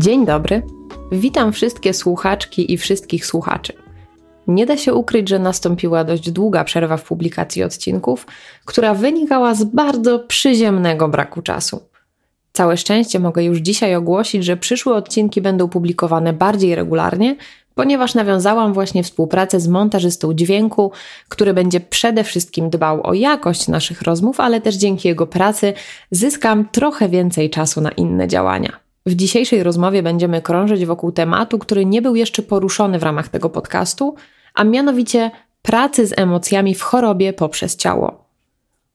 Dzień dobry. Witam wszystkie słuchaczki i wszystkich słuchaczy. Nie da się ukryć, że nastąpiła dość długa przerwa w publikacji odcinków, która wynikała z bardzo przyziemnego braku czasu. Całe szczęście mogę już dzisiaj ogłosić, że przyszłe odcinki będą publikowane bardziej regularnie, ponieważ nawiązałam właśnie współpracę z montażystą dźwięku, który będzie przede wszystkim dbał o jakość naszych rozmów, ale też dzięki jego pracy zyskam trochę więcej czasu na inne działania. W dzisiejszej rozmowie będziemy krążyć wokół tematu, który nie był jeszcze poruszony w ramach tego podcastu, a mianowicie pracy z emocjami w chorobie poprzez ciało.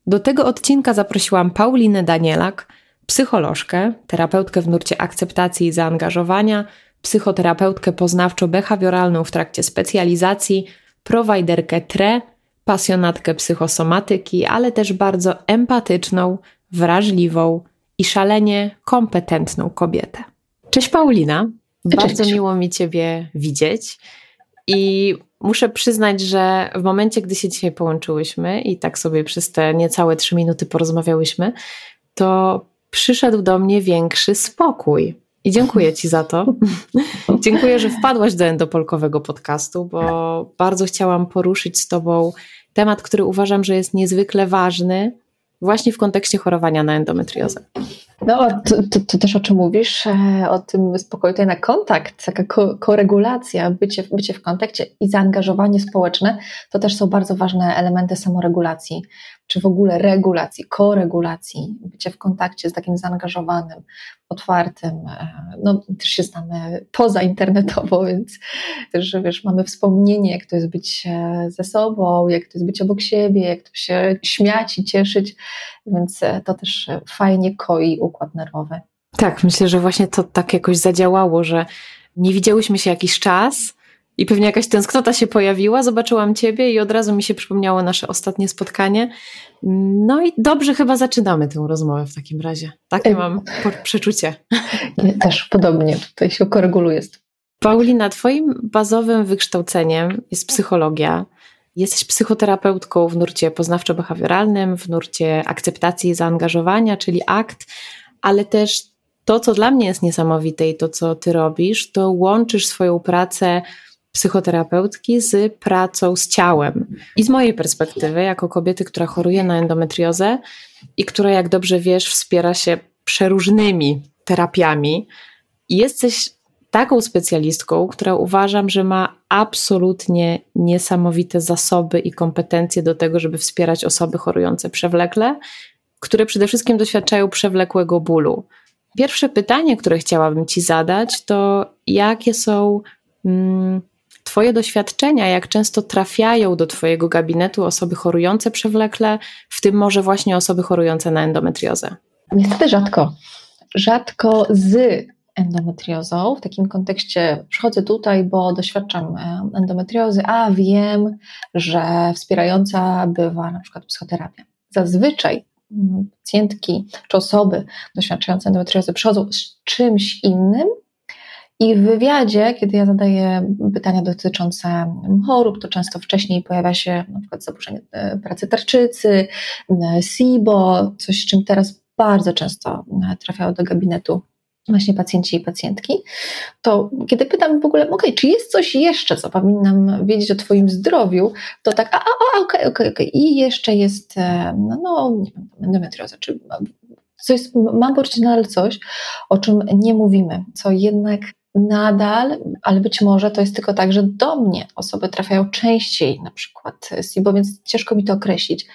Do tego odcinka zaprosiłam Paulinę Danielak, psycholożkę, terapeutkę w nurcie akceptacji i zaangażowania, psychoterapeutkę poznawczo-behawioralną w trakcie specjalizacji, prowajderkę TRE, pasjonatkę psychosomatyki, ale też bardzo empatyczną, wrażliwą, i szalenie kompetentną kobietę. Cześć Paulina, Cześć. bardzo miło mi Ciebie widzieć i muszę przyznać, że w momencie, gdy się dzisiaj połączyłyśmy i tak sobie przez te niecałe trzy minuty porozmawiałyśmy, to przyszedł do mnie większy spokój. I dziękuję Ci za to. dziękuję, że wpadłaś do endopolkowego podcastu, bo bardzo chciałam poruszyć z Tobą temat, który uważam, że jest niezwykle ważny, właśnie w kontekście chorowania na endometriozę. No, to, to, to, też o czym mówisz, e, o tym spokoju, tutaj na kontakt, taka ko koregulacja, bycie, bycie w kontakcie i zaangażowanie społeczne, to też są bardzo ważne elementy samoregulacji, czy w ogóle regulacji, koregulacji, bycie w kontakcie z takim zaangażowanym, otwartym. E, no, też się znamy poza internetowo, więc też, wiesz, mamy wspomnienie, jak to jest być e, ze sobą, jak to jest być obok siebie, jak to się śmiać i cieszyć, więc to też fajnie koi układ nerwowy. Tak, myślę, że właśnie to tak jakoś zadziałało, że nie widziałyśmy się jakiś czas i pewnie jakaś tęsknota się pojawiła. Zobaczyłam Ciebie i od razu mi się przypomniało nasze ostatnie spotkanie. No i dobrze chyba zaczynamy tę rozmowę w takim razie. Takie mam przeczucie. Ja też podobnie, tutaj się koreguluję. Paulina, Twoim bazowym wykształceniem jest psychologia. Jesteś psychoterapeutką w nurcie poznawczo-behawioralnym, w nurcie akceptacji i zaangażowania, czyli ACT, ale też to, co dla mnie jest niesamowite i to, co ty robisz, to łączysz swoją pracę psychoterapeutki z pracą z ciałem. I z mojej perspektywy, jako kobiety, która choruje na endometriozę i która, jak dobrze wiesz, wspiera się przeróżnymi terapiami, jesteś taką specjalistką, która uważam, że ma absolutnie niesamowite zasoby i kompetencje do tego, żeby wspierać osoby chorujące przewlekle, które przede wszystkim doświadczają przewlekłego bólu. Pierwsze pytanie, które chciałabym Ci zadać, to jakie są mm, Twoje doświadczenia, jak często trafiają do Twojego gabinetu osoby chorujące przewlekle, w tym może właśnie osoby chorujące na endometriozę? Niestety rzadko. Rzadko z endometriozą. W takim kontekście przychodzę tutaj, bo doświadczam e, endometriozy, a wiem, że wspierająca bywa na przykład psychoterapia. Zazwyczaj mm, pacjentki czy osoby doświadczające endometriozy przychodzą z czymś innym, i w wywiadzie, kiedy ja zadaję pytania dotyczące chorób, to często wcześniej pojawia się na przykład zaburzenie e, pracy tarczycy, SIBO, coś z czym teraz bardzo często e, trafiają do gabinetu właśnie pacjenci i pacjentki, to kiedy pytam w ogóle, ok, czy jest coś jeszcze, co powinnam wiedzieć o Twoim zdrowiu, to tak, a, a, okej, okay, okej, okay, i jeszcze jest, e, no, no nie wiem, endometrioza, czy coś, mam poczucie nadal coś, o czym nie mówimy, co jednak nadal, ale być może to jest tylko tak, że do mnie osoby trafiają częściej na przykład SIBO, więc ciężko mi to określić,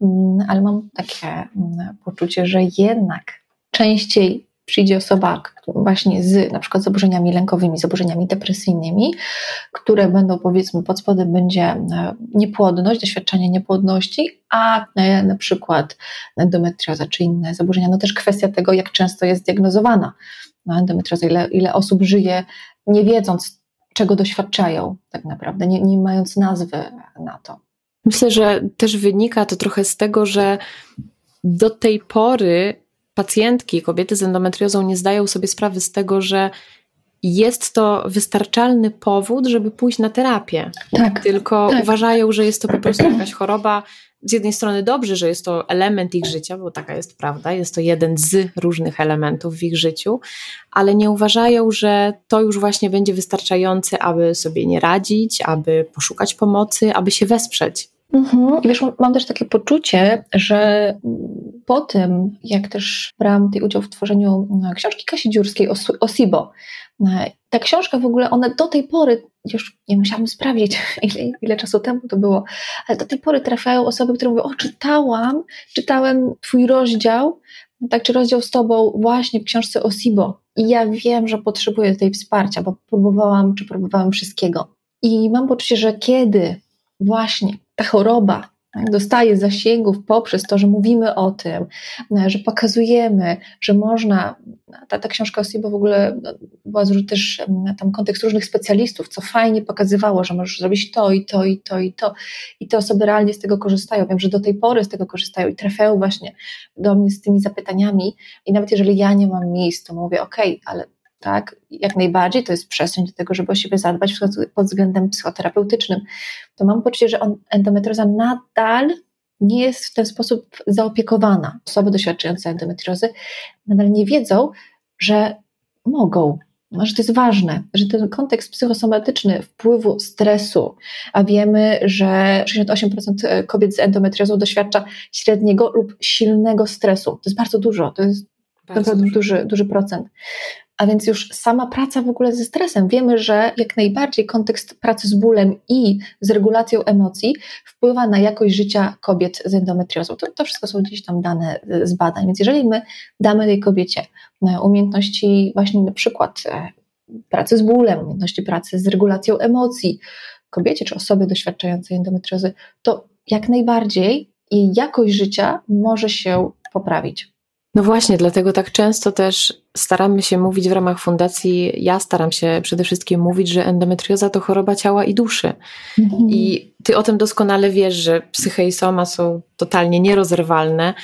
mm, ale mam takie mm, poczucie, że jednak częściej przyjdzie osoba właśnie z na przykład zaburzeniami lękowymi, zaburzeniami depresyjnymi, które będą powiedzmy pod spodem będzie e, niepłodność, doświadczenie niepłodności, a e, na przykład endometrioza czy inne zaburzenia, no też kwestia tego, jak często jest diagnozowana na endometriozę, ile, ile osób żyje nie wiedząc, czego doświadczają tak naprawdę, nie, nie mając nazwy na to. Myślę, że też wynika to trochę z tego, że do tej pory pacjentki, kobiety z endometriozą nie zdają sobie sprawy z tego, że jest to wystarczalny powód, żeby pójść na terapię. Tak, Tylko tak. uważają, że jest to po prostu jakaś choroba. Z jednej strony dobrze, że jest to element ich życia, bo taka jest prawda, jest to jeden z różnych elementów w ich życiu, ale nie uważają, że to już właśnie będzie wystarczające, aby sobie nie radzić, aby poszukać pomocy, aby się wesprzeć. Mhm. I wiesz, mam też takie poczucie, że po tym, jak też brałam udział w tworzeniu e, książki Kasi Dziurskiej o SIBO, e, ta książka w ogóle, ona do tej pory, już nie musiałam sprawdzić, ile, ile czasu temu to było, ale do tej pory trafiają osoby, które mówią, o czytałam, czytałem twój rozdział, tak, czy rozdział z tobą właśnie w książce o SIBO i ja wiem, że potrzebuję tej wsparcia, bo próbowałam, czy próbowałam wszystkiego. I mam poczucie, że kiedy właśnie ta choroba dostaje zasięgów poprzez to, że mówimy o tym, że pokazujemy, że można, ta, ta książka o SIBO w ogóle no, była też tam kontekst różnych specjalistów, co fajnie pokazywało, że możesz zrobić to i to i to i to i te osoby realnie z tego korzystają. Wiem, że do tej pory z tego korzystają i trafiają właśnie do mnie z tymi zapytaniami i nawet jeżeli ja nie mam miejsc, to mówię, ok, ale tak? Jak najbardziej to jest przestrzeń do tego, żeby o siebie zadbać pod względem psychoterapeutycznym. To mam poczucie, że endometrioza nadal nie jest w ten sposób zaopiekowana. Osoby doświadczające endometriozy nadal nie wiedzą, że mogą, że to jest ważne, że ten kontekst psychosomatyczny wpływu stresu, a wiemy, że 68% kobiet z endometriozą doświadcza średniego lub silnego stresu. To jest bardzo dużo, to jest bardzo duży, duży procent. A więc już sama praca w ogóle ze stresem. Wiemy, że jak najbardziej kontekst pracy z bólem i z regulacją emocji wpływa na jakość życia kobiet z endometriozą. To, to wszystko są gdzieś tam dane z badań. Więc jeżeli my damy tej kobiecie e, umiejętności właśnie na przykład e, pracy z bólem, umiejętności pracy z regulacją emocji, kobiecie czy osobie doświadczającej endometriozy, to jak najbardziej jej jakość życia może się poprawić. No właśnie, dlatego tak często też staramy się mówić w ramach fundacji, ja staram się przede wszystkim mówić, że endometrioza to choroba ciała i duszy. Mhm. I ty o tym doskonale wiesz, że psyche i soma są totalnie nierozerwalne,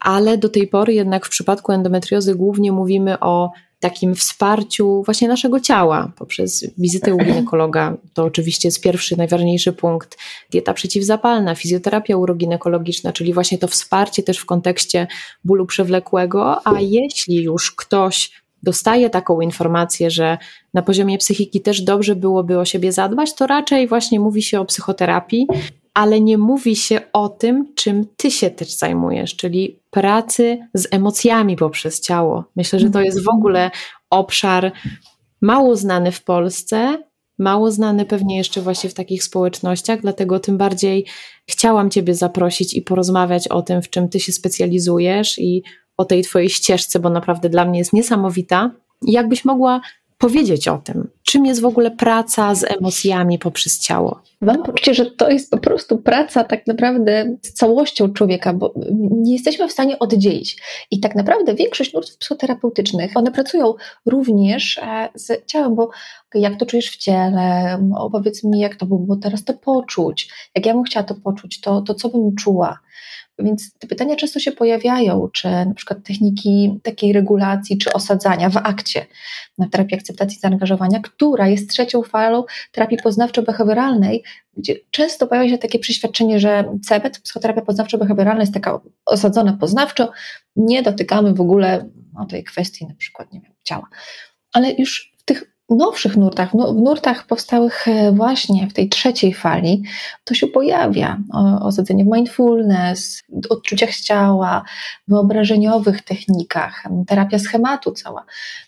ale do tej pory jednak w przypadku endometriozy głównie mówimy o takim wsparciu właśnie naszego ciała poprzez wizytę u ginekologa. To oczywiście jest pierwszy, najważniejszy punkt. Dieta przeciwzapalna, fizjoterapia uroginekologiczna, czyli właśnie to wsparcie też w kontekście bólu przewlekłego, a jeśli już ktoś dostaje taką informację, że na poziomie psychiki też dobrze byłoby o siebie zadbać, to raczej właśnie mówi się o psychoterapii, ale nie mówi się o tym, czym ty się też zajmujesz, czyli pracy z emocjami poprzez ciało. Myślę, że to jest w ogóle obszar mało znany w Polsce, mało znany pewnie jeszcze właśnie w takich społecznościach, dlatego tym bardziej chciałam Ciebie zaprosić i porozmawiać o tym, w czym Ty się specjalizujesz i o tej Twojej ścieżce, bo naprawdę dla mnie jest niesamowita. Jakbyś mogła powiedzieć o tym, czym jest w ogóle praca z emocjami poprzez ciało. Mam poczucie, że to jest po prostu praca tak naprawdę z całością człowieka, bo nie jesteśmy w stanie oddzielić. I tak naprawdę większość nurtów psychoterapeutycznych, one pracują również e, z ciałem, bo jak to czujesz w ciele, opowiedz mi, jak to było teraz to poczuć, jak ja bym chciała to poczuć, to, to co bym czuła. Więc te pytania często się pojawiają, czy na przykład techniki takiej regulacji, czy osadzania w akcie na terapii akceptacji zaangażowania, która jest trzecią falą terapii poznawczo-behawioralnej, gdzie często pojawia się takie przeświadczenie, że CBT, psychoterapia poznawczo-behawioralna jest taka osadzona poznawczo, nie dotykamy w ogóle o tej kwestii na przykład, nie wiem, ciała. Ale już w tych nowszych nurtach, w nurtach powstałych e, właśnie w tej trzeciej fali, to się pojawia osadzenie w mindfulness, odczuciach ciała, wyobrażeniowych technikach, terapia schematu cała.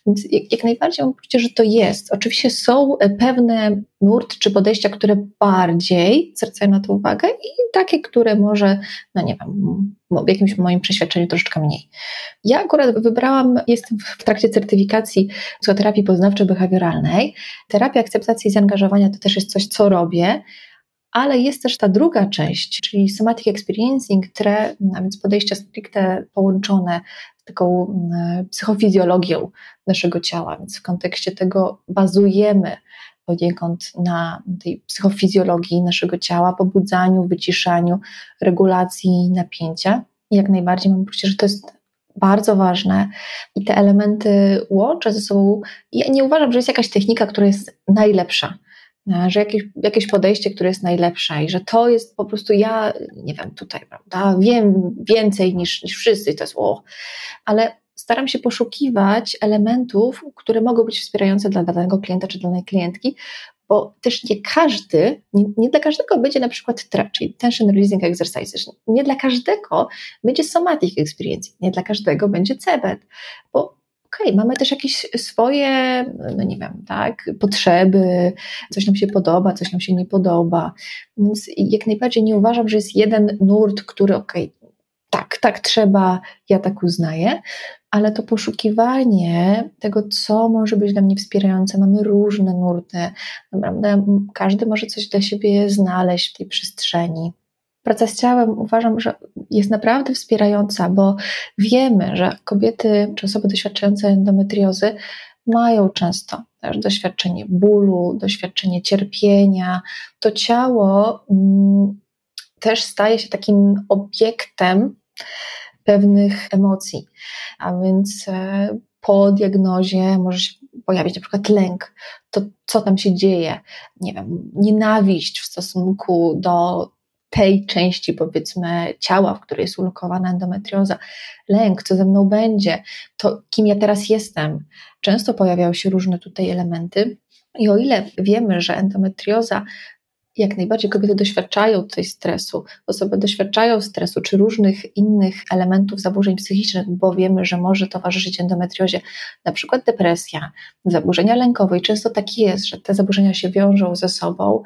Więc jak, jak najbardziej mam poczucie, że to jest. Oczywiście są e, pewne nurty czy podejścia, które bardziej zwracają na to uwagę i takie, które może, no nie wiem, w jakimś moim przeświadczeniu troszeczkę mniej. Ja akurat wybrałam, jestem w trakcie certyfikacji psychoterapii poznawczo-behawioralnej. Terapia akceptacji i zaangażowania to też jest coś, co robię, ale jest też ta druga część, czyli somatic experiencing, które, a więc podejścia stricte połączone z taką mm, psychofizjologią naszego ciała, więc w kontekście tego bazujemy poniekąd na tej psychofizjologii naszego ciała, pobudzaniu, wyciszaniu, regulacji napięcia. I jak najbardziej mam poczucie, że to jest bardzo ważne i te elementy łączę ze sobą. Ja nie uważam, że jest jakaś technika, która jest najlepsza że jakieś, jakieś podejście, które jest najlepsze i że to jest po prostu ja, nie wiem, tutaj, prawda, wiem więcej niż, niż wszyscy i to jest o, ale staram się poszukiwać elementów, które mogą być wspierające dla danego klienta czy danej klientki, bo też nie każdy, nie, nie, dla każdego będzie na przykład TRE, czyli Tension Releasing Exercises, nie dla każdego będzie Somatic Experience, nie dla każdego będzie CEBET, bo okej, okay, mamy też jakieś swoje, no nie wiem, tak, potrzeby, coś nam się podoba, coś nam się nie podoba, więc jak najbardziej nie uważam, że jest jeden nurt, który okej, okay, tak, tak trzeba, ja tak uznaję, ale to poszukiwanie tego, co może być dla mnie wspierające, mamy różne nurty, naprawdę każdy może coś dla siebie znaleźć w tej przestrzeni. Praca z ciałem uważam, że jest naprawdę wspierająca, bo wiemy, że kobiety czy osoby doświadczające endometriozy mają często też doświadczenie bólu, doświadczenie cierpienia. To ciało mm, też staje się takim obiektem pewnych emocji, a więc e, po diagnozie może się pojawić na przykład lęk, to co tam się dzieje, nie wiem, nienawiść w stosunku do tej części, powiedzmy, ciała, w której jest ulokowana endometrioza, lęk, co ze mną będzie, to kim ja teraz jestem. Często pojawiają się różne tutaj elementy. I o ile wiemy, że endometrioza jak najbardziej kobiety doświadczają tej stresu, osoby doświadczają stresu czy różnych innych elementów zaburzeń psychicznych, bo wiemy, że może towarzyszyć endometriozie na przykład depresja, zaburzenia lękowe i często tak jest, że te zaburzenia się wiążą ze sobą,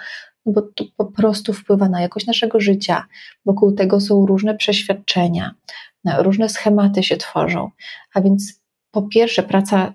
no bo to po prostu wpływa na jakość naszego życia. Wokół tego są różne przeświadczenia, różne schematy się tworzą. A więc po pierwsze, praca,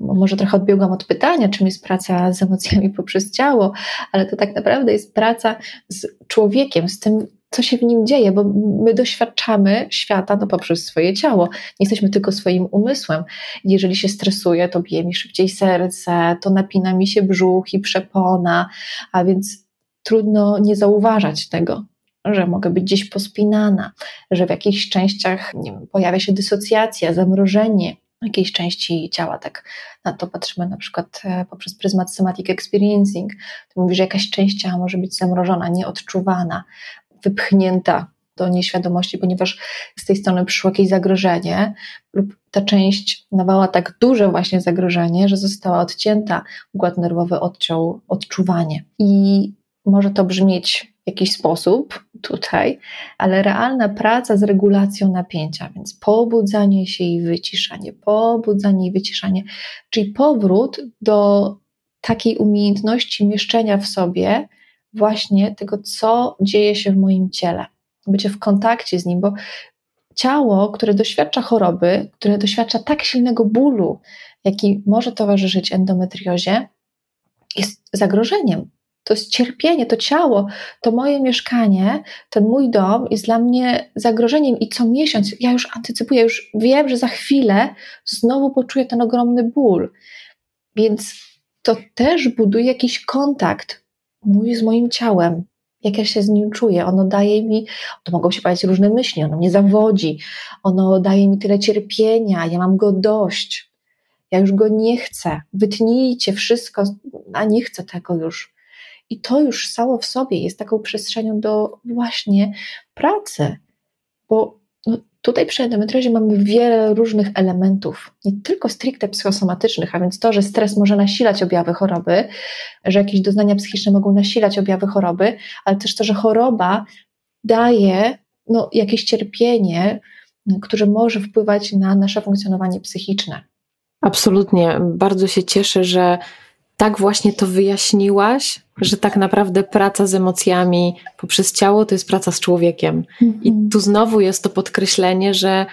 może trochę odbiegłam od pytania, czym jest praca z emocjami poprzez ciało, ale to tak naprawdę jest praca z człowiekiem, z tym, co się w nim dzieje, bo my doświadczamy świata no, poprzez swoje ciało. Nie jesteśmy tylko swoim umysłem. Jeżeli się stresuję, to bije mi szybciej serce, to napina mi się brzuch i przepona, a więc trudno nie zauważać tego, że mogę być gdzieś pospinana, że w jakichś częściach wiem, pojawia się dysocjacja, zamrożenie jakiejś części ciała. Tak na to patrzymy na przykład e, poprzez pryzmat somatic experiencing. To mówi, że jakaś część ciała może być zamrożona, nieodczuwana, wypchnięta do nieświadomości, ponieważ z tej strony przyszło jakieś zagrożenie lub ta część dawała tak duże właśnie zagrożenie, że została odcięta, układ nerwowy odciął odczuwanie. I może to brzmieć jakiś sposób tutaj, ale realna praca z regulacją napięcia, więc pobudzanie się i wyciszanie, pobudzanie i wyciszanie, czyli powrót do takiej umiejętności mieszczenia w sobie właśnie tego, co dzieje się w moim ciele, bycie w kontakcie z nim, bo ciało, które doświadcza choroby, które doświadcza tak silnego bólu, jaki może towarzyszyć endometriozie, jest zagrożeniem to jest cierpienie, to ciało, to moje mieszkanie, ten mój dom jest dla mnie zagrożeniem i co miesiąc ja już antycypuję, już wiem, że za chwilę znowu poczuję ten ogromny ból. Więc to też buduje jakiś kontakt mój z moim ciałem, jak ja się z nim czuję. Ono daje mi, to mogą się pojawić różne myśli, ono mnie zawodzi, ono daje mi tyle cierpienia, ja mam go dość. Ja już go nie chcę. Wytnijcie wszystko, a nie chcę tego już. I to już samo w sobie jest taką przestrzenią do właśnie pracy, bo no, tutaj przy endometriozie mamy wiele różnych elementów, nie tylko stricte psychosomatycznych, a więc to, że stres może nasilać objawy choroby, że jakieś doznania psychiczne mogą nasilać objawy choroby, ale też to, że choroba daje no, jakieś cierpienie, które może wpływać na nasze funkcjonowanie psychiczne. Absolutnie. Bardzo się cieszę, że tak właśnie to wyjaśniłaś, że tak naprawdę praca z emocjami poprzez ciało to jest praca z człowiekiem. Mhm. I tu znowu jest to podkreślenie, że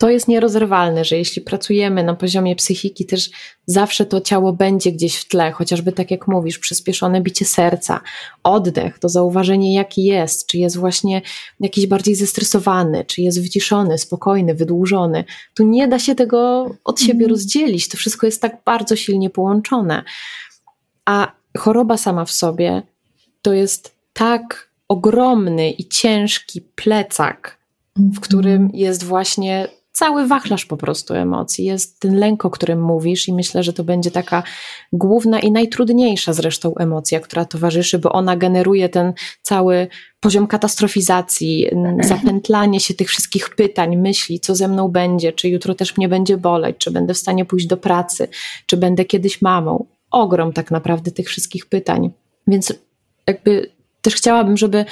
to jest nierozerwalne, że jeśli pracujemy na poziomie psychiki, też zawsze to ciało będzie gdzieś w tle, chociażby tak jak mówisz, przyspieszone bicie serca, oddech, to zauważenie jaki jest, czy jest właśnie jakiś bardziej zestresowany, czy jest wyciszony, spokojny, wydłużony. Tu nie da się tego od siebie mm. rozdzielić, to wszystko jest tak bardzo silnie połączone. A choroba sama w sobie to jest tak ogromny i ciężki plecak, w mhm. którym jest właśnie cały wachlarz po prostu emocji. Jest ten lęk, o którym mówisz, i myślę, że to będzie taka główna i najtrudniejsza zresztą emocja, która towarzyszy, bo ona generuje ten cały poziom katastrofizacji, zapętlanie się tych wszystkich pytań, myśli, co ze mną będzie, czy jutro też mnie będzie boleć, czy będę w stanie pójść do pracy, czy będę kiedyś mamą. Ogrom tak naprawdę tych wszystkich pytań. Więc jakby też chciałabym, żeby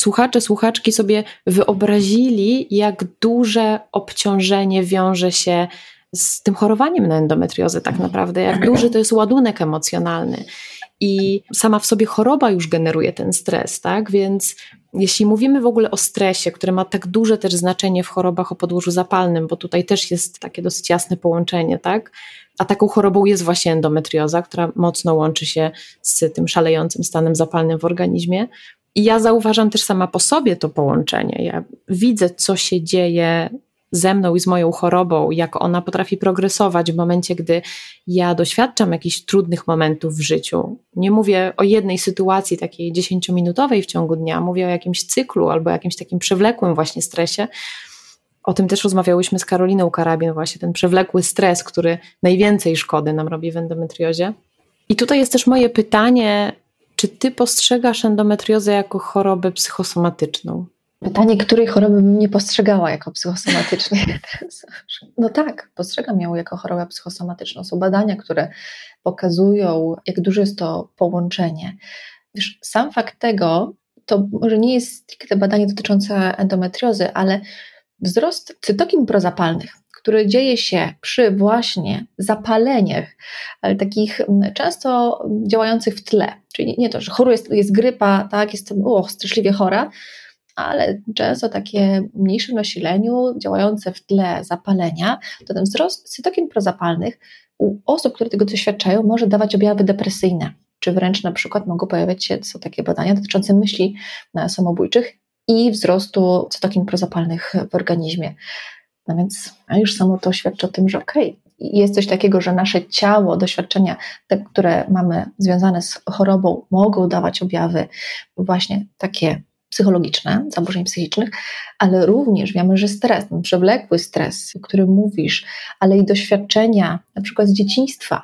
słuchacze, słuchaczki sobie wyobrazili, jak duże obciążenie wiąże się z tym chorowaniem na endometriozę, tak naprawdę, jak duży to jest ładunek emocjonalny. I sama w sobie choroba już generuje ten stres, tak? Więc jeśli mówimy w ogóle o stresie, który ma tak duże też znaczenie w chorobach o podłożu zapalnym, bo tutaj też jest takie dosyć jasne połączenie, tak? A taką chorobą jest właśnie endometrioza, która mocno łączy się z tym szalejącym stanem zapalnym w organizmie, i ja zauważam też sama po sobie to połączenie. Ja widzę, co się dzieje ze mną i z moją chorobą, jak ona potrafi progresować w momencie, gdy ja doświadczam jakichś trudnych momentów w życiu. Nie mówię o jednej sytuacji takiej dziesięciominutowej w ciągu dnia, mówię o jakimś cyklu albo jakimś takim przewlekłym właśnie stresie. O tym też rozmawiałyśmy z Karoliną Karabin, właśnie ten przewlekły stres, który najwięcej szkody nam robi w endometriozie. I tutaj jest też moje pytanie, czy ty postrzegasz endometriozę jako chorobę psychosomatyczną? Pytanie, której choroby bym nie postrzegała jako psychosomatycznej? No tak, postrzegam ją jako chorobę psychosomatyczną. Są badania, które pokazują, jak duże jest to połączenie. Wiesz, sam fakt tego, to może nie jest stricte badanie dotyczące endometriozy, ale wzrost cytokin prozapalnych który dzieje się przy właśnie zapaleniach, ale takich mm, często działających w tle. Czyli nie to, że choruje jest, jest grypa, tak, jestem straszliwie chora, ale często takie mniejszym nasileniu, działające w tle zapalenia, to ten wzrost cytokin prozapalnych u osób, które tego doświadczają, może dawać objawy depresyjne, czy wręcz na przykład mogą pojawiać się, są takie badania dotyczące myśli e, samobójczych i wzrostu cytokin prozapalnych w organizmie. No więc a już samo to świadczy o tym, że okej, okay, jest coś takiego, że nasze ciało, doświadczenia, te, które mamy związane z chorobą, mogą dawać objawy właśnie takie psychologiczne, zaburzeń psychicznych, ale również wiemy, że stres, przewlekły stres, o którym mówisz, ale i doświadczenia na przykład z dzieciństwa,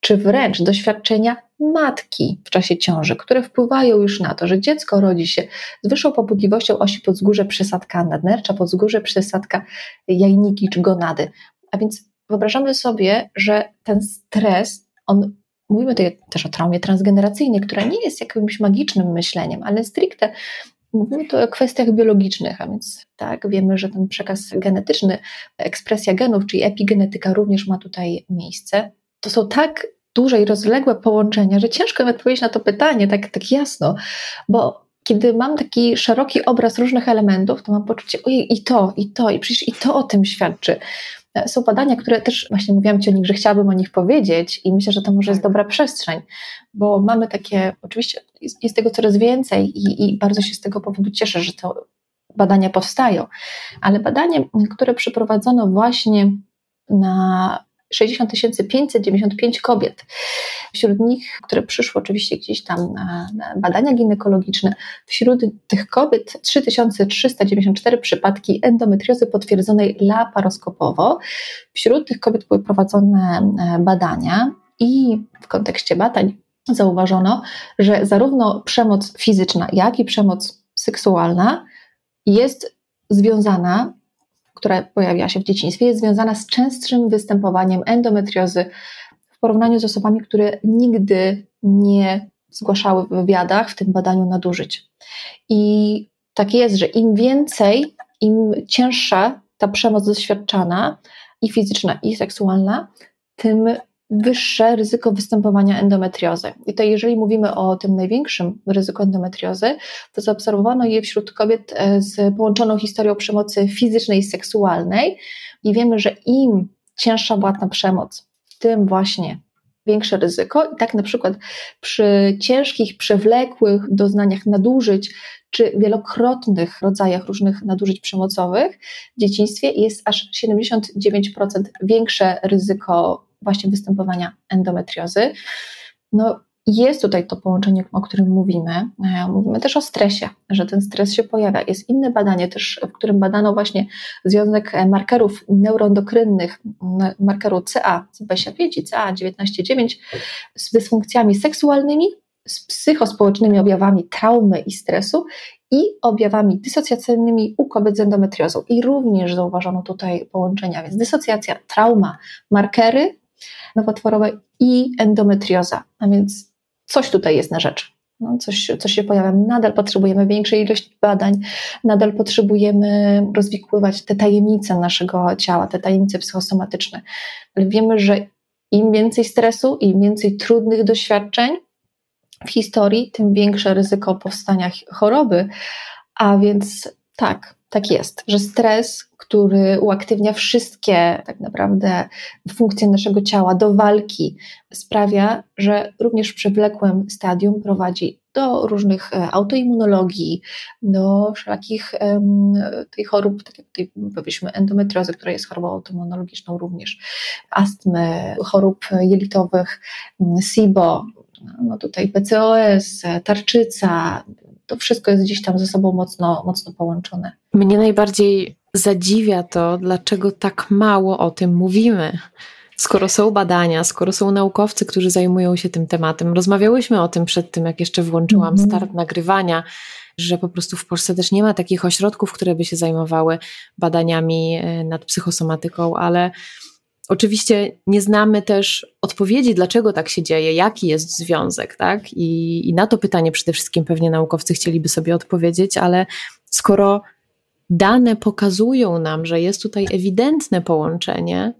czy wręcz doświadczenia matki w czasie ciąży, które wpływają już na to, że dziecko rodzi się z wyższą pobudliwością osi podzgórze przysadka nadnercza, podzgórze przysadka jajniki czy gonady. A więc wyobrażamy sobie, że ten stres, on mówimy tutaj też o traumie transgeneracyjnej, która nie jest jakimś magicznym myśleniem, ale stricte Mówimy tu o kwestiach biologicznych, a więc tak, wiemy, że ten przekaz genetyczny, ekspresja genów, czyli epigenetyka również ma tutaj miejsce. To są tak duże i rozległe połączenia, że ciężko mi odpowiedzieć na to pytanie tak, tak jasno, bo kiedy mam taki szeroki obraz różnych elementów, to mam poczucie, ojej, i to, i to, i przecież i to o tym świadczy. Są badania, które też właśnie mówiłam Ci o nich, że chciałabym o nich powiedzieć i myślę, że to może jest dobra przestrzeń, bo mamy takie, oczywiście jest, jest tego coraz więcej i, i bardzo się z tego powodu cieszę, że te badania powstają, ale badanie, które przeprowadzono właśnie na 60 595 kobiet. Wśród nich, które przyszły oczywiście gdzieś tam na, badania ginekologiczne, wśród tych kobiet 3394 przypadki endometriozy potwierdzonej laparoskopowo. Wśród tych kobiet były prowadzone e, badania i w kontekście badań zauważono, że zarówno przemoc fizyczna, jak i przemoc seksualna jest związana która pojawiła się w dzieciństwie, jest związana z częstszym występowaniem endometriozy w porównaniu z osobami, które nigdy nie zgłaszały w wywiadach, w tym badaniu nadużyć. I tak jest, że im więcej, im cięższa ta przemoc doświadczana, i fizyczna, i seksualna, tym wyższe ryzyko występowania endometriozy. I to jeżeli mówimy o tym największym ryzyku endometriozy, to zaobserwowano je wśród kobiet e, z połączoną historią przemocy fizycznej i seksualnej i wiemy, że im cięższa była ta przemoc, tym właśnie większe ryzyko. I tak na przykład przy ciężkich, przewlekłych doznaniach nadużyć, czy wielokrotnych rodzajach różnych nadużyć przemocowych w dzieciństwie jest aż 79% większe ryzyko właśnie występowania endometriozy. No, jest tutaj to połączenie, o którym mówimy. E, mówimy też o stresie, że ten stres się pojawia. Jest inne badanie też, w którym badano właśnie związek markerów neuroendokrynnych, markeru CA, CB5 i CA19-9 z dysfunkcjami seksualnymi, z psychospołecznymi objawami traumy i stresu i objawami dysocjacyjnymi u kobiet z endometriozą. I również zauważono tutaj połączenia, więc dysocjacja, trauma, markery nowotworowe i endometrioza. A więc coś tutaj jest na rzecz. No, coś, coś się pojawia. Nadal potrzebujemy większej ilości badań, nadal potrzebujemy rozwikływać te tajemnice naszego ciała, te tajemnice psychosomatyczne. Ale wiemy, że im więcej stresu, im więcej trudnych doświadczeń w historii, tym większe ryzyko powstania choroby. A więc tak, tak jest, że stres, który uaktywnia wszystkie tak naprawdę funkcje naszego ciała do walki, sprawia, że również w przewlekłym stadium prowadzi do różnych e, autoimmunologii, do wszelakich um, tych chorób, tak jak tutaj powiedzmy endometriozy, która jest chorobą autoimmunologiczną również, astmy, chorób jelitowych, SIBO, no tutaj PCOS, tarczyca, to wszystko jest gdzieś tam ze sobą mocno, mocno połączone. Mnie najbardziej zadziwia to, dlaczego tak mało o tym mówimy. Skoro są badania, skoro są naukowcy, którzy zajmują się tym tematem, rozmawiałyśmy o tym przed tym, jak jeszcze włączyłam mm -hmm. start nagrywania, że po prostu w Polsce też nie ma takich ośrodków, które by się zajmowały badaniami e, nad psychosomatyką, ale Oczywiście nie znamy też odpowiedzi, dlaczego tak się dzieje, jaki jest związek, tak? I, I, na to pytanie przede wszystkim pewnie naukowcy chcieliby sobie odpowiedzieć, ale skoro dane pokazują nam, że jest tutaj ewidentne połączenie,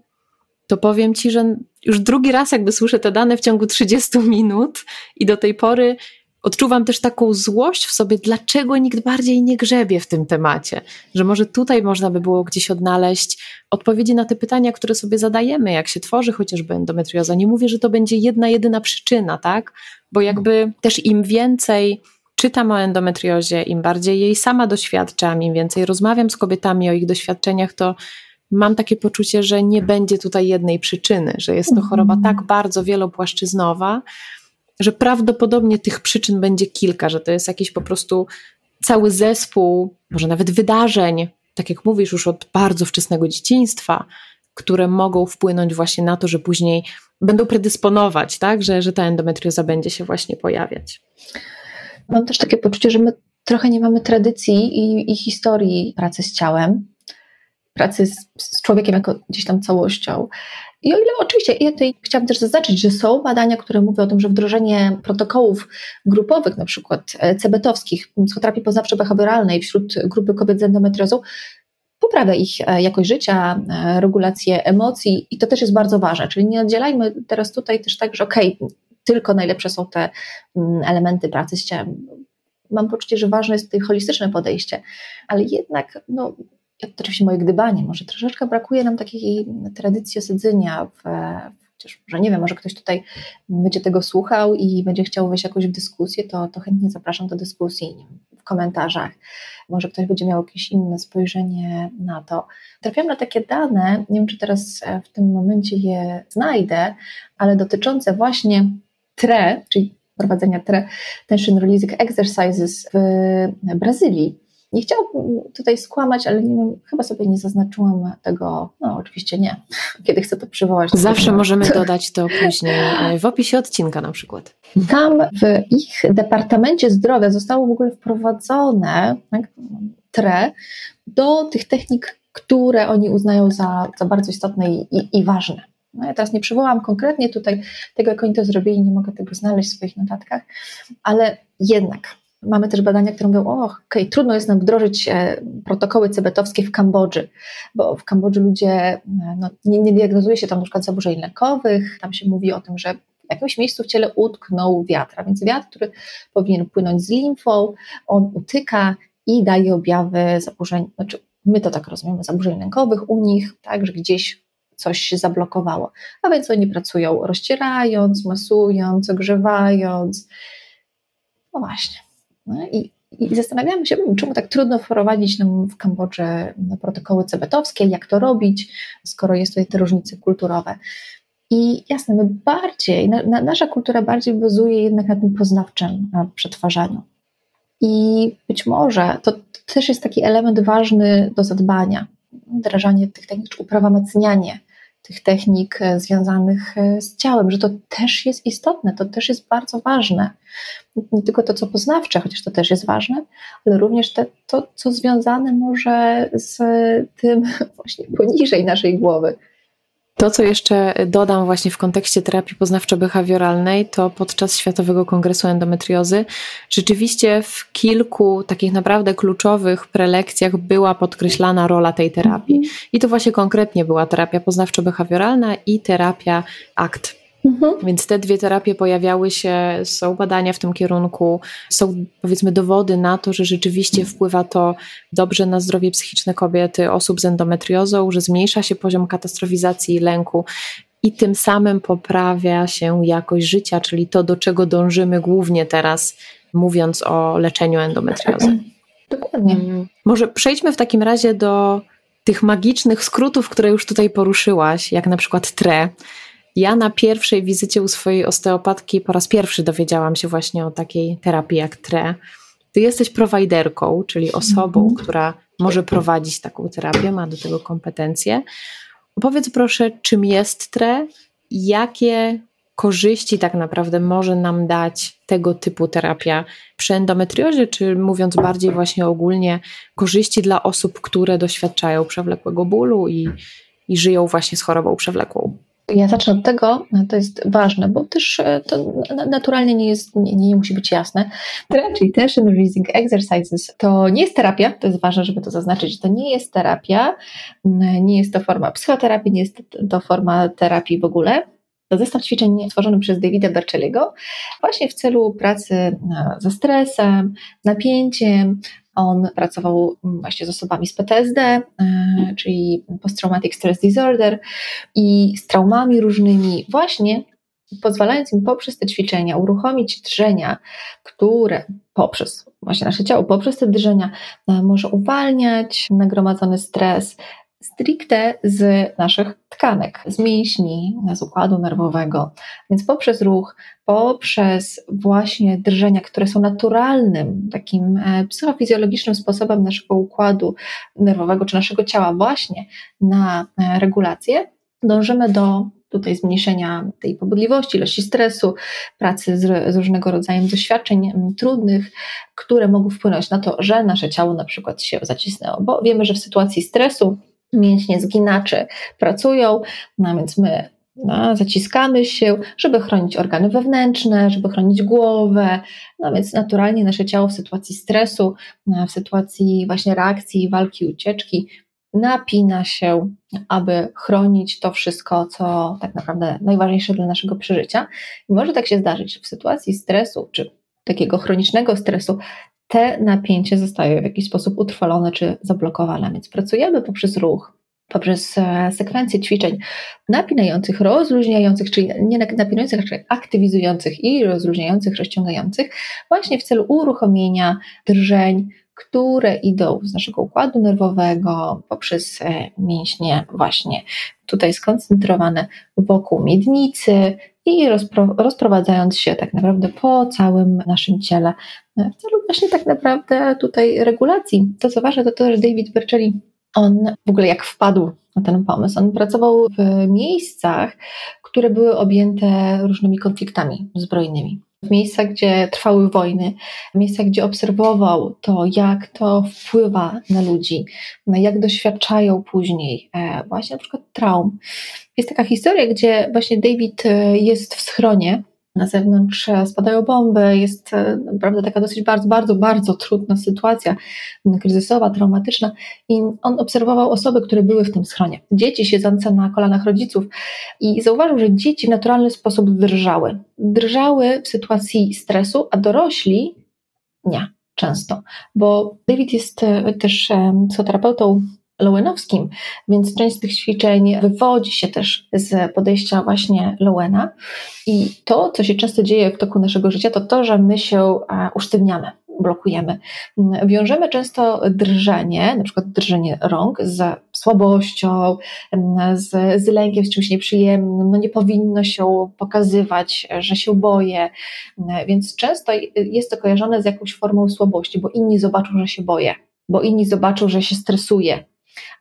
to powiem Ci, że już drugi raz jakby słyszę te dane w ciągu 30 minut i do tej pory odczuwam też taką złość w sobie, dlaczego nikt bardziej nie grzebie w tym temacie. Że może tutaj można by było gdzieś odnaleźć odpowiedzi na te pytania, które sobie zadajemy, jak się tworzy chociażby endometrioza. Nie mówię, że to będzie jedna, jedyna przyczyna, tak? Bo jakby też im więcej czytam o endometriozie, im bardziej jej sama doświadczam, im więcej rozmawiam z kobietami o ich doświadczeniach, to mam takie poczucie, że nie będzie tutaj jednej przyczyny, że jest to choroba mhm. tak bardzo wielopłaszczyznowa, że prawdopodobnie tych przyczyn będzie kilka, że to jest jakiś po prostu cały zespół, może nawet wydarzeń, tak jak mówisz, już od bardzo wczesnego dzieciństwa, które mogą wpłynąć właśnie na to, że później będą predysponować, tak, że, że ta endometrioza będzie się właśnie pojawiać. Mam też takie poczucie, że my trochę nie mamy tradycji i, i historii pracy z ciałem, pracy z, z człowiekiem jako gdzieś tam całością. I o ile oczywiście, ja tutaj chciałabym też zaznaczyć, że są badania, które mówią o tym, że wdrożenie protokołów grupowych, na przykład e, cebetowskich, psychoterapii poznawczo-behawioralnej wśród grupy kobiet z endometriozą, poprawia ich e, jakość życia, e, regulację emocji i to też jest bardzo ważne. Czyli nie oddzielajmy teraz tutaj też tak, że okej, okay, tylko najlepsze są te mm, elementy pracy z ciałem. Mam poczucie, że ważne jest tutaj holistyczne podejście, ale jednak no, oczywiście moje gdybanie, może troszeczkę brakuje nam takiej tradycji osadzenia w, chociaż może nie wiem, może ktoś tutaj będzie tego słuchał i będzie chciał wejść jakoś w dyskusję, to, to chętnie zapraszam do dyskusji w komentarzach. Może ktoś będzie miał jakieś inne spojrzenie na to. Trafiłam na takie dane, nie wiem czy teraz w tym momencie je znajdę, ale dotyczące właśnie TRE, czyli prowadzenia TRE, Tension Releasing Exercises w Brazylii. Nie chciałabym tutaj skłamać, ale nie chyba sobie nie zaznaczyłam tego, no oczywiście nie, kiedy chcę to przywołać. Zawsze możemy dodać to później e, w opisie odcinka na przykład. Tam w ich Departamencie Zdrowia zostało w ogóle wprowadzone tak, TRE do tych technik, które oni uznają za, za bardzo istotne i, i ważne. No ja teraz nie przywołam konkretnie tutaj tego, jak oni to zrobili, nie mogę tego znaleźć w swoich notatkach, ale jednak Mamy też badania, które mówią, o, okay, trudno jest nam wdrożyć e, protokoły cebetowskie w Kambodży, bo w Kambodży ludzie, e, no, nie, nie diagnozuje się tam na przykład zaburzeń lękowych, tam się mówi o tym, że w jakimś miejscu w ciele utknął wiatr, a więc wiatr, który powinien płynąć z limfą, on utyka i daje objawy zaburzeń, znaczy my to tak rozumiemy, zaburzeń lękowych u nich, tak, że gdzieś coś się zablokowało. A więc oni pracują rozcierając, masując, ogrzewając. No właśnie. No i, i zastanawiamy się, czemu tak trudno wprowadzić nam w Kambodży protokoły cebetowskie, jak to robić, skoro jest tutaj te różnice kulturowe. I jasne, my bardziej, na, na, nasza kultura bardziej bazuje jednak na tym poznawczym przetwarzaniu. I być może to też jest taki element ważny do zadbania. Wdrażanie tych technik, czy uprawomocnianie tych technik e, związanych e, z ciałem, że to też jest istotne, to też jest bardzo ważne. Nie tylko to, co poznawcze, chociaż to też jest ważne, ale również te, to, co związane może z tym właśnie poniżej naszej głowy, to, co jeszcze dodam właśnie w kontekście terapii poznawczo-behawioralnej, to podczas Światowego Kongresu Endometriozy rzeczywiście w kilku takich naprawdę kluczowych prelekcjach była podkreślana rola tej terapii. Mhm. I to właśnie konkretnie była terapia poznawczo-behawioralna i terapia ACT, Mhm. Więc te dwie terapie pojawiały się, są badania w tym kierunku, są powiedzmy dowody na to, że rzeczywiście wpływa to dobrze na zdrowie psychiczne kobiety, osób z endometriozą, że zmniejsza się poziom katastrofizacji i lęku i tym samym poprawia się jakość życia, czyli to, do czego dążymy głównie teraz, mówiąc o leczeniu endometriozy. Dokładnie. Mm. Może przejdźmy w takim razie do tych magicznych skrótów, które już tutaj poruszyłaś, jak na przykład TRE. Ja na pierwszej wizycie u swojej osteopatki po raz pierwszy dowiedziałam się właśnie o takiej terapii jak TRE. Ty jesteś prowajderką, czyli osobą, -hmm. która może prowadzić taką terapię, ma do tego kompetencje. Opowiedz proszę, czym jest TRE, jakie korzyści tak naprawdę może nam dać tego typu terapia przy endometriozie, czy mówiąc bardziej właśnie ogólnie, korzyści dla osób, które doświadczają przewlekłego bólu i, i żyją właśnie z chorobą przewlekłą. Ja zacznę od tego, to jest ważne, bo też e, to naturalnie nie, jest, nie, nie musi być jasne. Czyli tension releasing exercises to nie jest terapia, to jest ważne, żeby to zaznaczyć, to nie jest terapia, nie jest to forma psychoterapii, nie jest to forma terapii w ogóle. To zestaw ćwiczeń stworzony przez Davida Berceliego właśnie w celu pracy ze stresem, napięciem, on pracował mm, właśnie z osobami z PTSD, e, czyli Post-Traumatic Stress Disorder i z traumami różnymi, właśnie pozwalając im poprzez te ćwiczenia uruchomić drżenia, które poprzez właśnie nasze ciało, poprzez te drżenia e, może uwalniać nagromadzony stres, stricte z naszych tkanek, z mięśni, z układu nerwowego. Więc poprzez ruch, poprzez właśnie drżenia, które są naturalnym, takim e, psychofizjologicznym sposobem naszego układu nerwowego czy naszego ciała właśnie na e, regulację, dążymy do tutaj zmniejszenia tej pobudliwości, ilości stresu, pracy z, z, różnego rodzaju doświadczeń trudnych, które mogą wpłynąć na to, że nasze ciało na przykład się zacisnęło, bo wiemy, że w sytuacji stresu mięśnie zginaczy pracują, no więc my no, zaciskamy się, żeby chronić organy wewnętrzne, żeby chronić głowę. No więc naturalnie nasze ciało w sytuacji stresu, no, w sytuacji właśnie reakcji, walki, ucieczki, napina się, aby chronić to wszystko, co tak naprawdę najważniejsze dla naszego przeżycia. I może tak się zdarzyć, w sytuacji stresu, czy takiego chronicznego stresu, te napięcie zostaje w jakiś sposób utrwalone czy zablokowane. Więc pracujemy poprzez ruch, poprzez e, sekwencję ćwiczeń napinających, rozluźniających, czyli nie napinających, ale aktywizujących i rozluźniających, rozciągających, właśnie w celu uruchomienia drżeń, które idą z naszego układu nerwowego poprzez e, mięśnie właśnie tutaj skoncentrowane wokół miednicy i rozpro, rozprowadzając się tak naprawdę po całym naszym ciele w celu właśnie tak naprawdę tutaj regulacji. To co ważne to to, że David Berceli on w ogóle jak wpadł na ten pomysł. On pracował w miejscach, które były objęte różnymi konfliktami zbrojnymi. W miejscach, gdzie trwały wojny, w miejscach, gdzie obserwował to, jak to wpływa na ludzi, jak doświadczają później e, właśnie na przykład traum. Jest taka historia, gdzie właśnie David e, jest w schronie na zewnątrz spadają bomby, jest e, naprawdę taka dosyć bardzo, bardzo, bardzo trudna sytuacja kryzysowa, traumatyczna. I on obserwował osoby, które były w tym schronie. Dzieci siedzące na kolanach rodziców. I zauważył, że dzieci w naturalny sposób drżały. Drżały w sytuacji stresu, a dorośli nie często, bo David jest e, też e, psychoterapeutą Lowenowskim, więc część z tych ćwiczeń wywodzi się też z podejścia właśnie Lowena. I to, co się często dzieje w toku naszego życia, to to, że my się e, usztywniamy, blokujemy. Wiążemy często drżenie, na przykład drżenie rąk z słabością, z, z lękiem, z czymś nieprzyjemnym, no nie powinno się pokazywać, że się boję, więc często jest to kojarzone z jakąś formą słabości, bo inni zobaczą, że się boję, bo inni zobaczą, że się stresuję,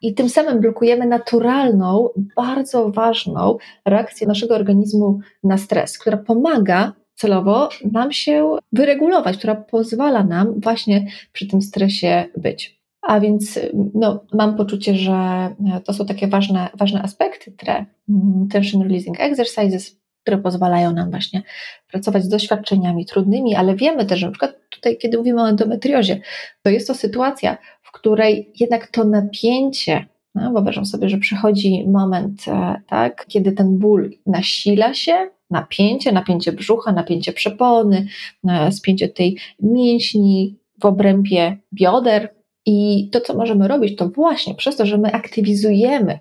i tym samym blokujemy naturalną, bardzo ważną reakcję naszego organizmu na stres, która pomaga celowo nam się wyregulować, która pozwala nam właśnie przy tym stresie być. A więc no, mam poczucie, że to są takie ważne, ważne aspekty TRE, mm, Tension Releasing Exercises, które pozwalają nam właśnie pracować z doświadczeniami trudnymi, ale wiemy też, że na przykład tutaj, kiedy mówimy o endometriozie, to jest to sytuacja, w której jednak to napięcie, no, wyobrażam sobie, że przychodzi moment, e, tak, kiedy ten ból nasila się, napięcie, napięcie brzucha, napięcie przepony, e, spięcie tej mięśni w obrębie bioder, i to, co możemy robić, to właśnie przez to, że my aktywizujemy,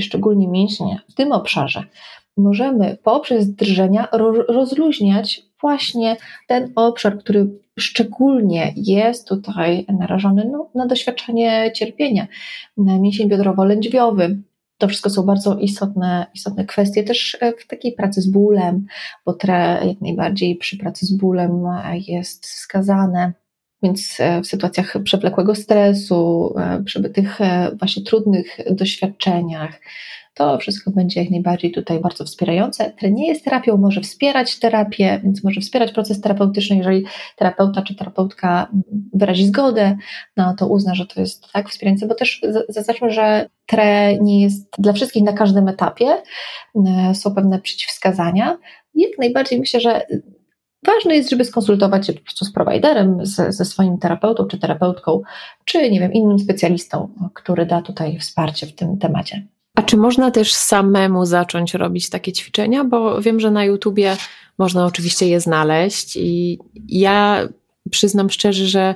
szczególnie mięśnie w tym obszarze, możemy poprzez drżenia rozluźniać właśnie ten obszar, który szczególnie jest tutaj narażony no, na doświadczenie cierpienia, na mięsień biodrowo-lędźwiowy. To wszystko są bardzo istotne, istotne kwestie też w takiej pracy z bólem, bo tre jak najbardziej przy pracy z bólem jest wskazane. Więc w sytuacjach przewlekłego stresu, przy tych właśnie trudnych doświadczeniach, to wszystko będzie jak najbardziej tutaj bardzo wspierające. Nie jest terapią, może wspierać terapię, więc może wspierać proces terapeutyczny, jeżeli terapeuta czy terapeutka wyrazi zgodę, no to uzna, że to jest tak wspierające, bo też zaznaczmy, że TRE nie jest dla wszystkich na każdym etapie, e, są pewne przeciwwskazania. Jak najbardziej myślę, że Ważne jest, żeby skonsultować się po prostu z prowajderem, z, ze swoim terapeutą czy terapeutką, czy nie wiem, innym specjalistą, który da tutaj wsparcie w tym temacie. A czy można też samemu zacząć robić takie ćwiczenia? Bo wiem, że na YouTubie można oczywiście je znaleźć i ja przyznam szczerze, że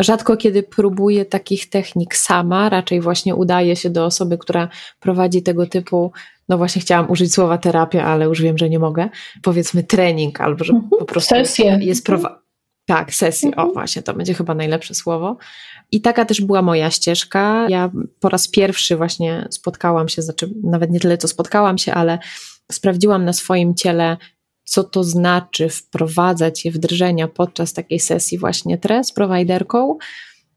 rzadko kiedy próbuję takich technik sama, raczej właśnie udaje się do osoby, która prowadzi tego typu, no właśnie chciałam użyć słowa terapia, ale już wiem, że nie mogę, powiedzmy trening albo że po prostu Sesję. jest prowa- tak, sesję, o właśnie, to będzie chyba najlepsze słowo. I taka też była moja ścieżka. Ja po raz pierwszy właśnie spotkałam się, znaczy nawet nie tyle co spotkałam się, ale sprawdziłam na swoim ciele, co to znaczy wprowadzać je w drżenia podczas takiej sesji właśnie TRE z prowajderką,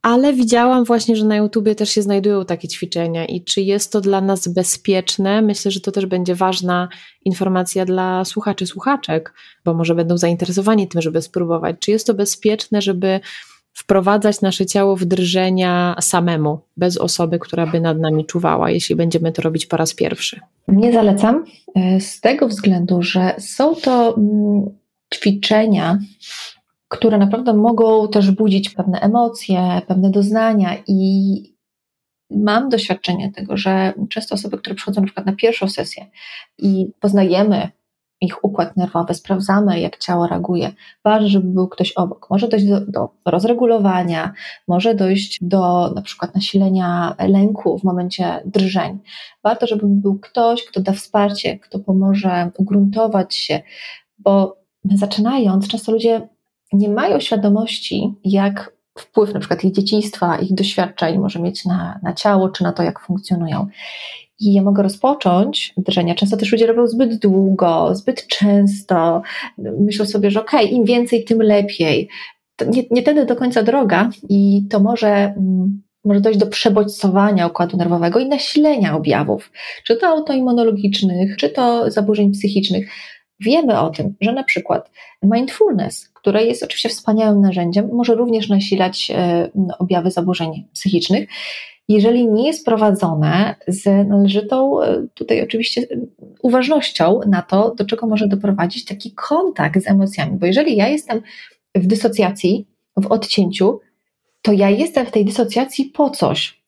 ale widziałam właśnie, że na YouTubie też się znajdują takie ćwiczenia i czy jest to dla nas bezpieczne? Myślę, że to też będzie ważna informacja dla słuchaczy, słuchaczek, bo może będą zainteresowani tym, żeby spróbować. Czy jest to bezpieczne, żeby wprowadzać nasze ciało w drżenia samemu, bez osoby, która by nad nami czuwała, jeśli będziemy to robić po raz pierwszy? Nie zalecam e, z tego względu, że są to mm, ćwiczenia, które naprawdę mogą też budzić pewne emocje, pewne doznania i mam doświadczenie tego, że często osoby, które przychodzą na przykład na pierwszą sesję i poznajemy ich układ nerwowy, sprawdzamy, jak ciało reaguje. Ważne, żeby był ktoś obok. Może dojść do, do, rozregulowania, może dojść do na przykład nasilenia lęku w momencie drżeń. Warto, żeby był ktoś, kto da wsparcie, kto pomoże ugruntować się, bo zaczynając, często ludzie nie mają świadomości, jak wpływ na przykład ich dzieciństwa, ich doświadczeń może mieć na, na ciało, czy na to, jak funkcjonują. I ja mogę rozpocząć drżenia. Często też ludzie robią zbyt długo, zbyt często. Myślą sobie, że okej, okay, im więcej, tym lepiej. To nie, nie tędy do końca droga i to może, mm, może dojść do przebodźcowania układu nerwowego i nasilenia objawów, czy to autoimmunologicznych, czy to zaburzeń psychicznych. Wiemy o tym, że na przykład mindfulness, które jest oczywiście wspaniałym narzędziem, może również nasilać e, objawy zaburzeń psychicznych, jeżeli nie jest prowadzone z należytą, e, tutaj oczywiście uważnością na to, do czego może doprowadzić taki kontakt z emocjami. Bo jeżeli ja jestem w dysocjacji, w odcięciu, to ja jestem w tej dysocjacji po coś.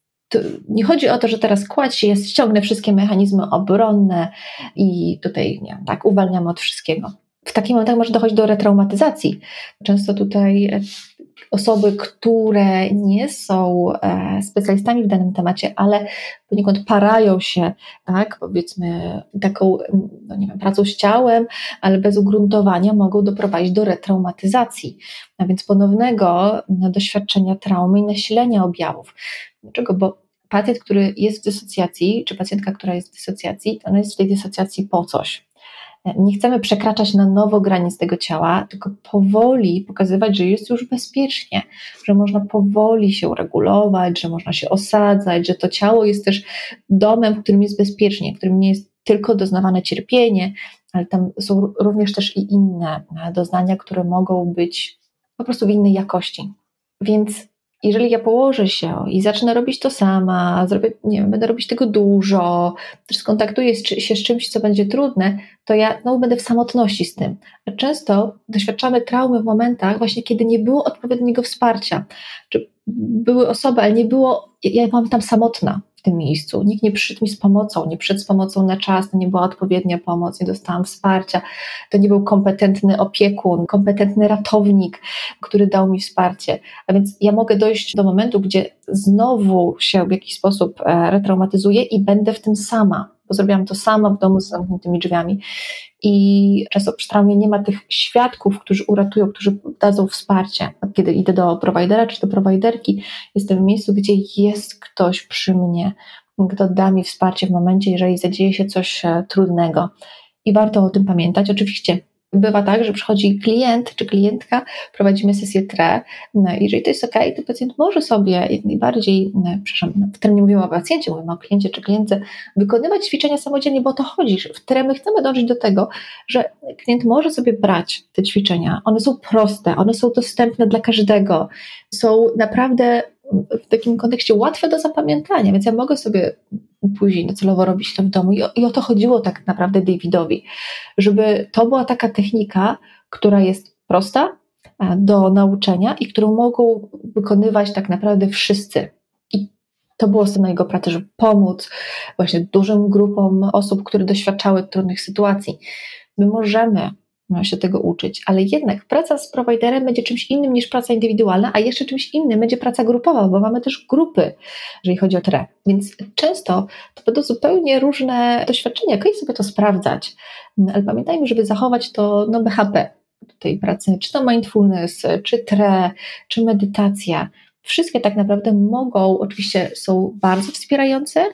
Nie chodzi o to, że teraz kładź się, ja ściągnę wszystkie mechanizmy obronne i tutaj nie, tak uwalniam od wszystkiego. W takim momentach może dochodzić do retraumatyzacji. Często tutaj osoby, które nie są e, specjalistami w danym temacie, ale poniekąd parają się, tak, powiedzmy, taką, no nie wiem, pracą z ciałem, ale bez ugruntowania mogą doprowadzić do retraumatyzacji, a więc ponownego doświadczenia traumy i nasilenia objawów. Dlaczego? Bo pacjent, który jest w dysocjacji, czy pacjentka, która jest w dysocjacji, ona jest w tej dysocjacji po coś nie chcemy przekraczać na nowo granic tego ciała, tylko powoli pokazywać, że jest już bezpiecznie, że można powoli się uregulować, że można się osadzać, że to ciało jest też domem, w którym jest bezpiecznie, w którym nie jest tylko doznawane cierpienie, ale tam są również też i inne doznania, które mogą być po prostu w innej jakości. Więc jeżeli ja położę się i zacznę robić to sama, zrobię, nie wiem, będę robić tego dużo, też skontaktuję się z czymś, co będzie trudne, to ja no, będę w samotności z tym. A często doświadczamy traumy w momentach właśnie, kiedy nie było odpowiedniego wsparcia. Czy były osoby, ale nie było, ja byłam tam samotna tym miejscu. Nikt nie przyszedł mi z pomocą, nie przyszedł z pomocą na czas, to nie była odpowiednia pomoc, nie dostałam wsparcia, to nie był kompetentny opiekun, kompetentny ratownik, który dał mi wsparcie. A więc ja mogę dojść do momentu, gdzie znowu się w jakiś sposób e, retraumatyzuję i będę w tym sama, bo zrobiłam to sama w domu z zamkniętymi drzwiami. I często przy traumie nie ma tych świadków, którzy uratują, którzy dadzą wsparcie. Kiedy idę do prowajdera czy do prowajderki, jestem w miejscu, gdzie jest ktoś przy mnie, kto da mi wsparcie w momencie, jeżeli zadzieje się coś e, trudnego. I warto o tym pamiętać. Oczywiście bywa tak, że przychodzi klient czy klientka, prowadzimy sesję TRE. No, jeżeli to jest ok, to pacjent może sobie jak najbardziej, no, przepraszam, no, w TRE nie mówimy o pacjencie, mówimy o kliencie czy klientce, wykonywać ćwiczenia samodzielnie, bo o to chodzi. W TRE my chcemy dążyć do tego, że klient może sobie brać te ćwiczenia. One są proste, one są dostępne dla każdego, są naprawdę w takim kontekście łatwe do zapamiętania, więc ja mogę sobie później docelowo robić to w domu. I o, I o to chodziło tak naprawdę Davidowi, żeby to była taka technika, która jest prosta do nauczenia i którą mogą wykonywać tak naprawdę wszyscy. I to było na jego pracy, żeby pomóc właśnie dużym grupom osób, które doświadczały trudnych sytuacji. My możemy się tego uczyć, ale jednak praca z prowajderem będzie czymś innym niż praca indywidualna, a jeszcze czymś innym będzie praca grupowa, bo mamy też grupy, jeżeli chodzi o TRE. Więc często to będą zupełnie różne doświadczenia, okej sobie to sprawdzać, ale pamiętajmy, żeby zachować to no, BHP tej pracy, czy to mindfulness, czy TRE, czy medytacja. Wszystkie tak naprawdę mogą, oczywiście są bardzo wspierające,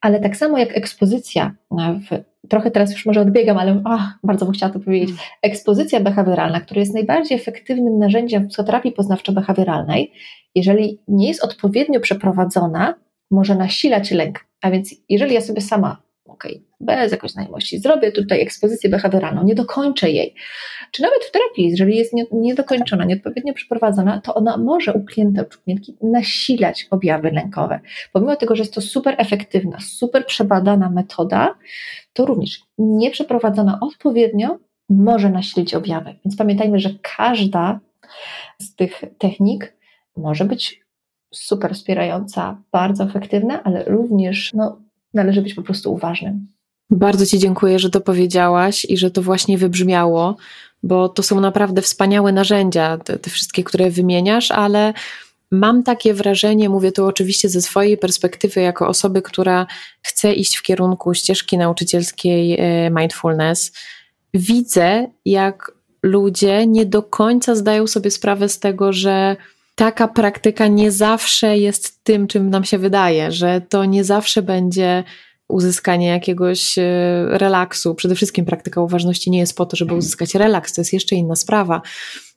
ale tak samo jak ekspozycja w trochę teraz już może odbiegam, ale ach, bardzo bym chciała to powiedzieć. Mm. Ekspozycja behawioralna, która jest najbardziej efektywnym narzędziem w psychoterapii poznawczo-behawioralnej, jeżeli nie jest odpowiednio przeprowadzona, może nasilać lęk. A więc jeżeli ja sobie sama, okej, okay, bez jakiejś znajomości, zrobię tutaj ekspozycję behawioralną, nie dokończę jej, czy nawet w terapii, jeżeli jest niedokończona, nieodpowiednio przeprowadzona, to ona może u klienta czy klientki nasilać objawy lękowe. Pomimo tego, że jest to super efektywna, super przebadana metoda, to również nieprzeprowadzona odpowiednio może nasilić objawy. Więc pamiętajmy, że każda z tych technik może być super wspierająca, bardzo efektywna, ale również no, należy być po prostu uważnym. Bardzo Ci dziękuję, że to powiedziałaś i że to właśnie wybrzmiało, bo to są naprawdę wspaniałe narzędzia, te, te wszystkie, które wymieniasz, ale Mam takie wrażenie, mówię tu oczywiście ze swojej perspektywy, jako osoby, która chce iść w kierunku ścieżki nauczycielskiej e, mindfulness. Widzę, jak ludzie nie do końca zdają sobie sprawę z tego, że taka praktyka nie zawsze jest tym, czym nam się wydaje, że to nie zawsze będzie uzyskanie jakiegoś e, relaksu. Przede wszystkim praktyka uważności nie jest po to, żeby uzyskać relaks, to jest jeszcze inna sprawa.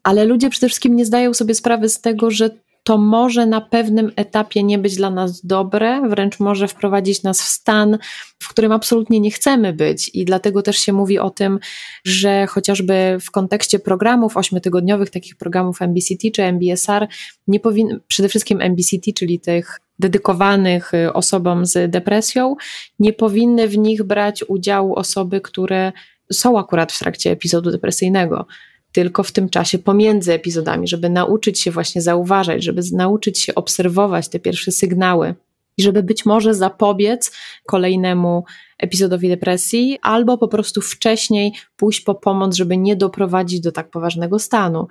Ale ludzie przede wszystkim nie zdają sobie sprawy z tego, że to może na pewnym etapie nie być dla nas dobre, wręcz może wprowadzić nas w stan, w którym absolutnie nie chcemy być. I dlatego też się mówi o tym, że chociażby w kontekście programów ośmiotygodniowych, takich programów MBCT czy MBSR, nie powin, przede wszystkim MBCT, czyli tych dedykowanych y, osobom z depresją, nie powinny w nich brać udziału osoby, które są akurat w trakcie epizodu depresyjnego tylko w tym czasie pomiędzy epizodami, żeby nauczyć się właśnie zauważać, żeby nauczyć się obserwować te pierwsze sygnały i żeby być może zapobiec kolejnemu epizodowi depresji, albo po prostu wcześniej pójść po pomoc, żeby nie doprowadzić do tak poważnego stanu.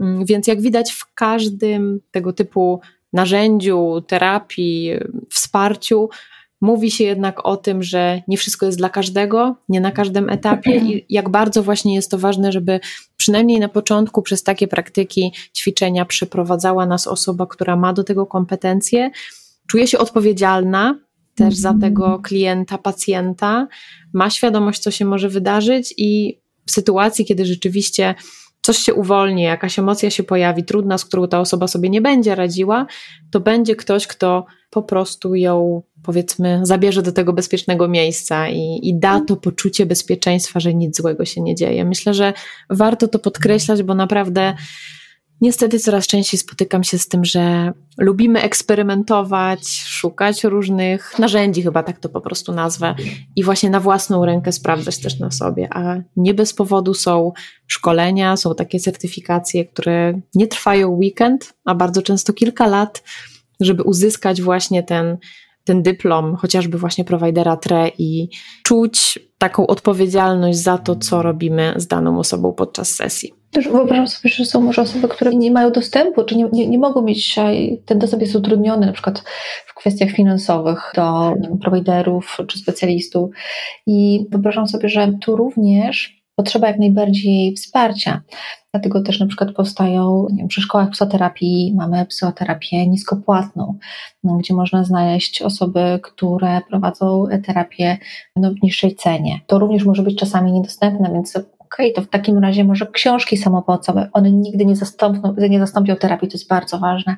Mm, więc jak widać, w każdym tego typu narzędziu, terapii, wsparciu, Mówi się jednak o tym, że nie wszystko jest dla każdego, nie na każdym etapie i jak bardzo właśnie jest to ważne, żeby przynajmniej na początku przez takie praktyki, ćwiczenia przeprowadzała nas osoba, która ma do tego kompetencje, czuje się odpowiedzialna też za mhm. tego klienta, pacjenta, ma świadomość, co się może wydarzyć i w sytuacji, kiedy rzeczywiście coś się uwolni, jakaś emocja się pojawi, trudna, z którą ta osoba sobie nie będzie radziła, to będzie ktoś, kto po prostu ją, powiedzmy, zabierze do tego bezpiecznego miejsca i, i da to poczucie bezpieczeństwa, że nic złego się nie dzieje. Myślę, że warto to podkreślać, bo naprawdę Niestety coraz częściej spotykam się z tym, że lubimy eksperymentować, szukać różnych narzędzi, chyba tak to po prostu nazwę, i właśnie na własną rękę sprawdzać też na sobie. A nie bez powodu są szkolenia, są takie certyfikacje, które nie trwają weekend, a bardzo często kilka lat, żeby uzyskać właśnie ten, ten dyplom, chociażby właśnie prowajdera TRE i czuć taką odpowiedzialność za to, co robimy z daną osobą podczas sesji. Też wyobrażam sobie, że są może osoby, które nie mają dostępu, czy nie, nie, nie mogą mieć dzisiaj, ten dostęp jest utrudniony, na przykład w kwestiach finansowych do wiem, prowajderów czy specjalistów. I wyobrażam sobie, że tu również potrzeba jak najbardziej wsparcia. Dlatego też na przykład powstają wiem, przy szkołach psychoterapii, mamy psychoterapię niskopłatną, no, gdzie można znaleźć osoby, które prowadzą terapię no, w niższej cenie. To również może być czasami niedostępne, więc okej, okay, to w takim razie może książki samopomocowe, one nigdy nie zastąpią, nie zastąpią terapii, to jest bardzo ważne,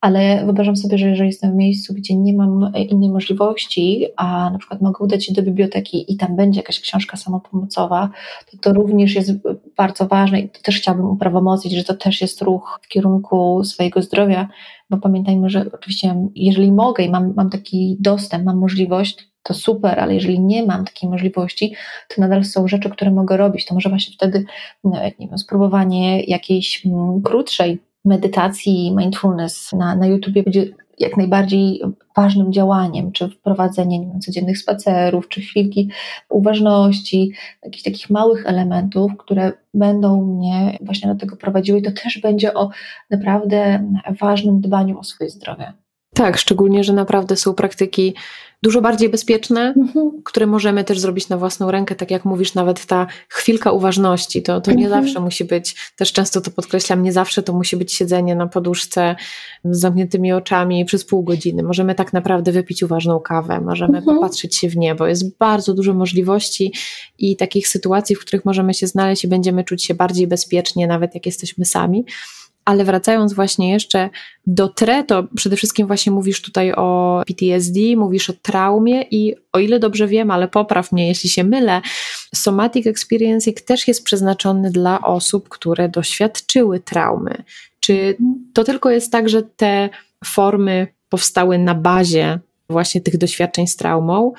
ale wyobrażam sobie, że jeżeli jestem w miejscu, gdzie nie mam innej możliwości, a na przykład mogę udać się do biblioteki i tam będzie jakaś książka samopomocowa, to to również jest bardzo ważne i to też chciałabym uprawomocnić, że to też jest ruch w kierunku swojego zdrowia, bo pamiętajmy, że oczywiście jeżeli mogę i mam, mam taki dostęp, mam możliwość, to super, ale jeżeli nie mam takiej możliwości, to nadal są rzeczy, które mogę robić. To może właśnie wtedy no, nie wiem, spróbowanie jakiejś mm, krótszej medytacji, mindfulness na, na YouTubie będzie jak najbardziej ważnym działaniem, czy wprowadzenie nie wiem, codziennych spacerów, czy chwilki uważności, jakichś takich małych elementów, które będą mnie właśnie do tego prowadziły. To też będzie o naprawdę ważnym dbaniu o swoje zdrowie. Tak, szczególnie, że naprawdę są praktyki dużo bardziej bezpieczne, mhm. które możemy też zrobić na własną rękę, tak jak mówisz, nawet ta chwilka uważności, to, to nie mhm. zawsze musi być, też często to podkreślam, nie zawsze to musi być siedzenie na poduszce z zamkniętymi oczami przez pół godziny. Możemy tak naprawdę wypić uważną kawę, możemy mhm. popatrzeć się w niebo. Jest bardzo dużo możliwości i takich sytuacji, w których możemy się znaleźć i będziemy czuć się bardziej bezpiecznie, nawet jak jesteśmy sami. Ale wracając właśnie jeszcze do TRE, to przede wszystkim właśnie mówisz tutaj o PTSD, mówisz o traumie i o ile dobrze wiem, ale popraw mnie, jeśli się mylę, somatic experiencing też jest przeznaczony dla osób, które doświadczyły traumy. Czy to tylko jest tak, że te formy powstały na bazie właśnie tych doświadczeń z traumą,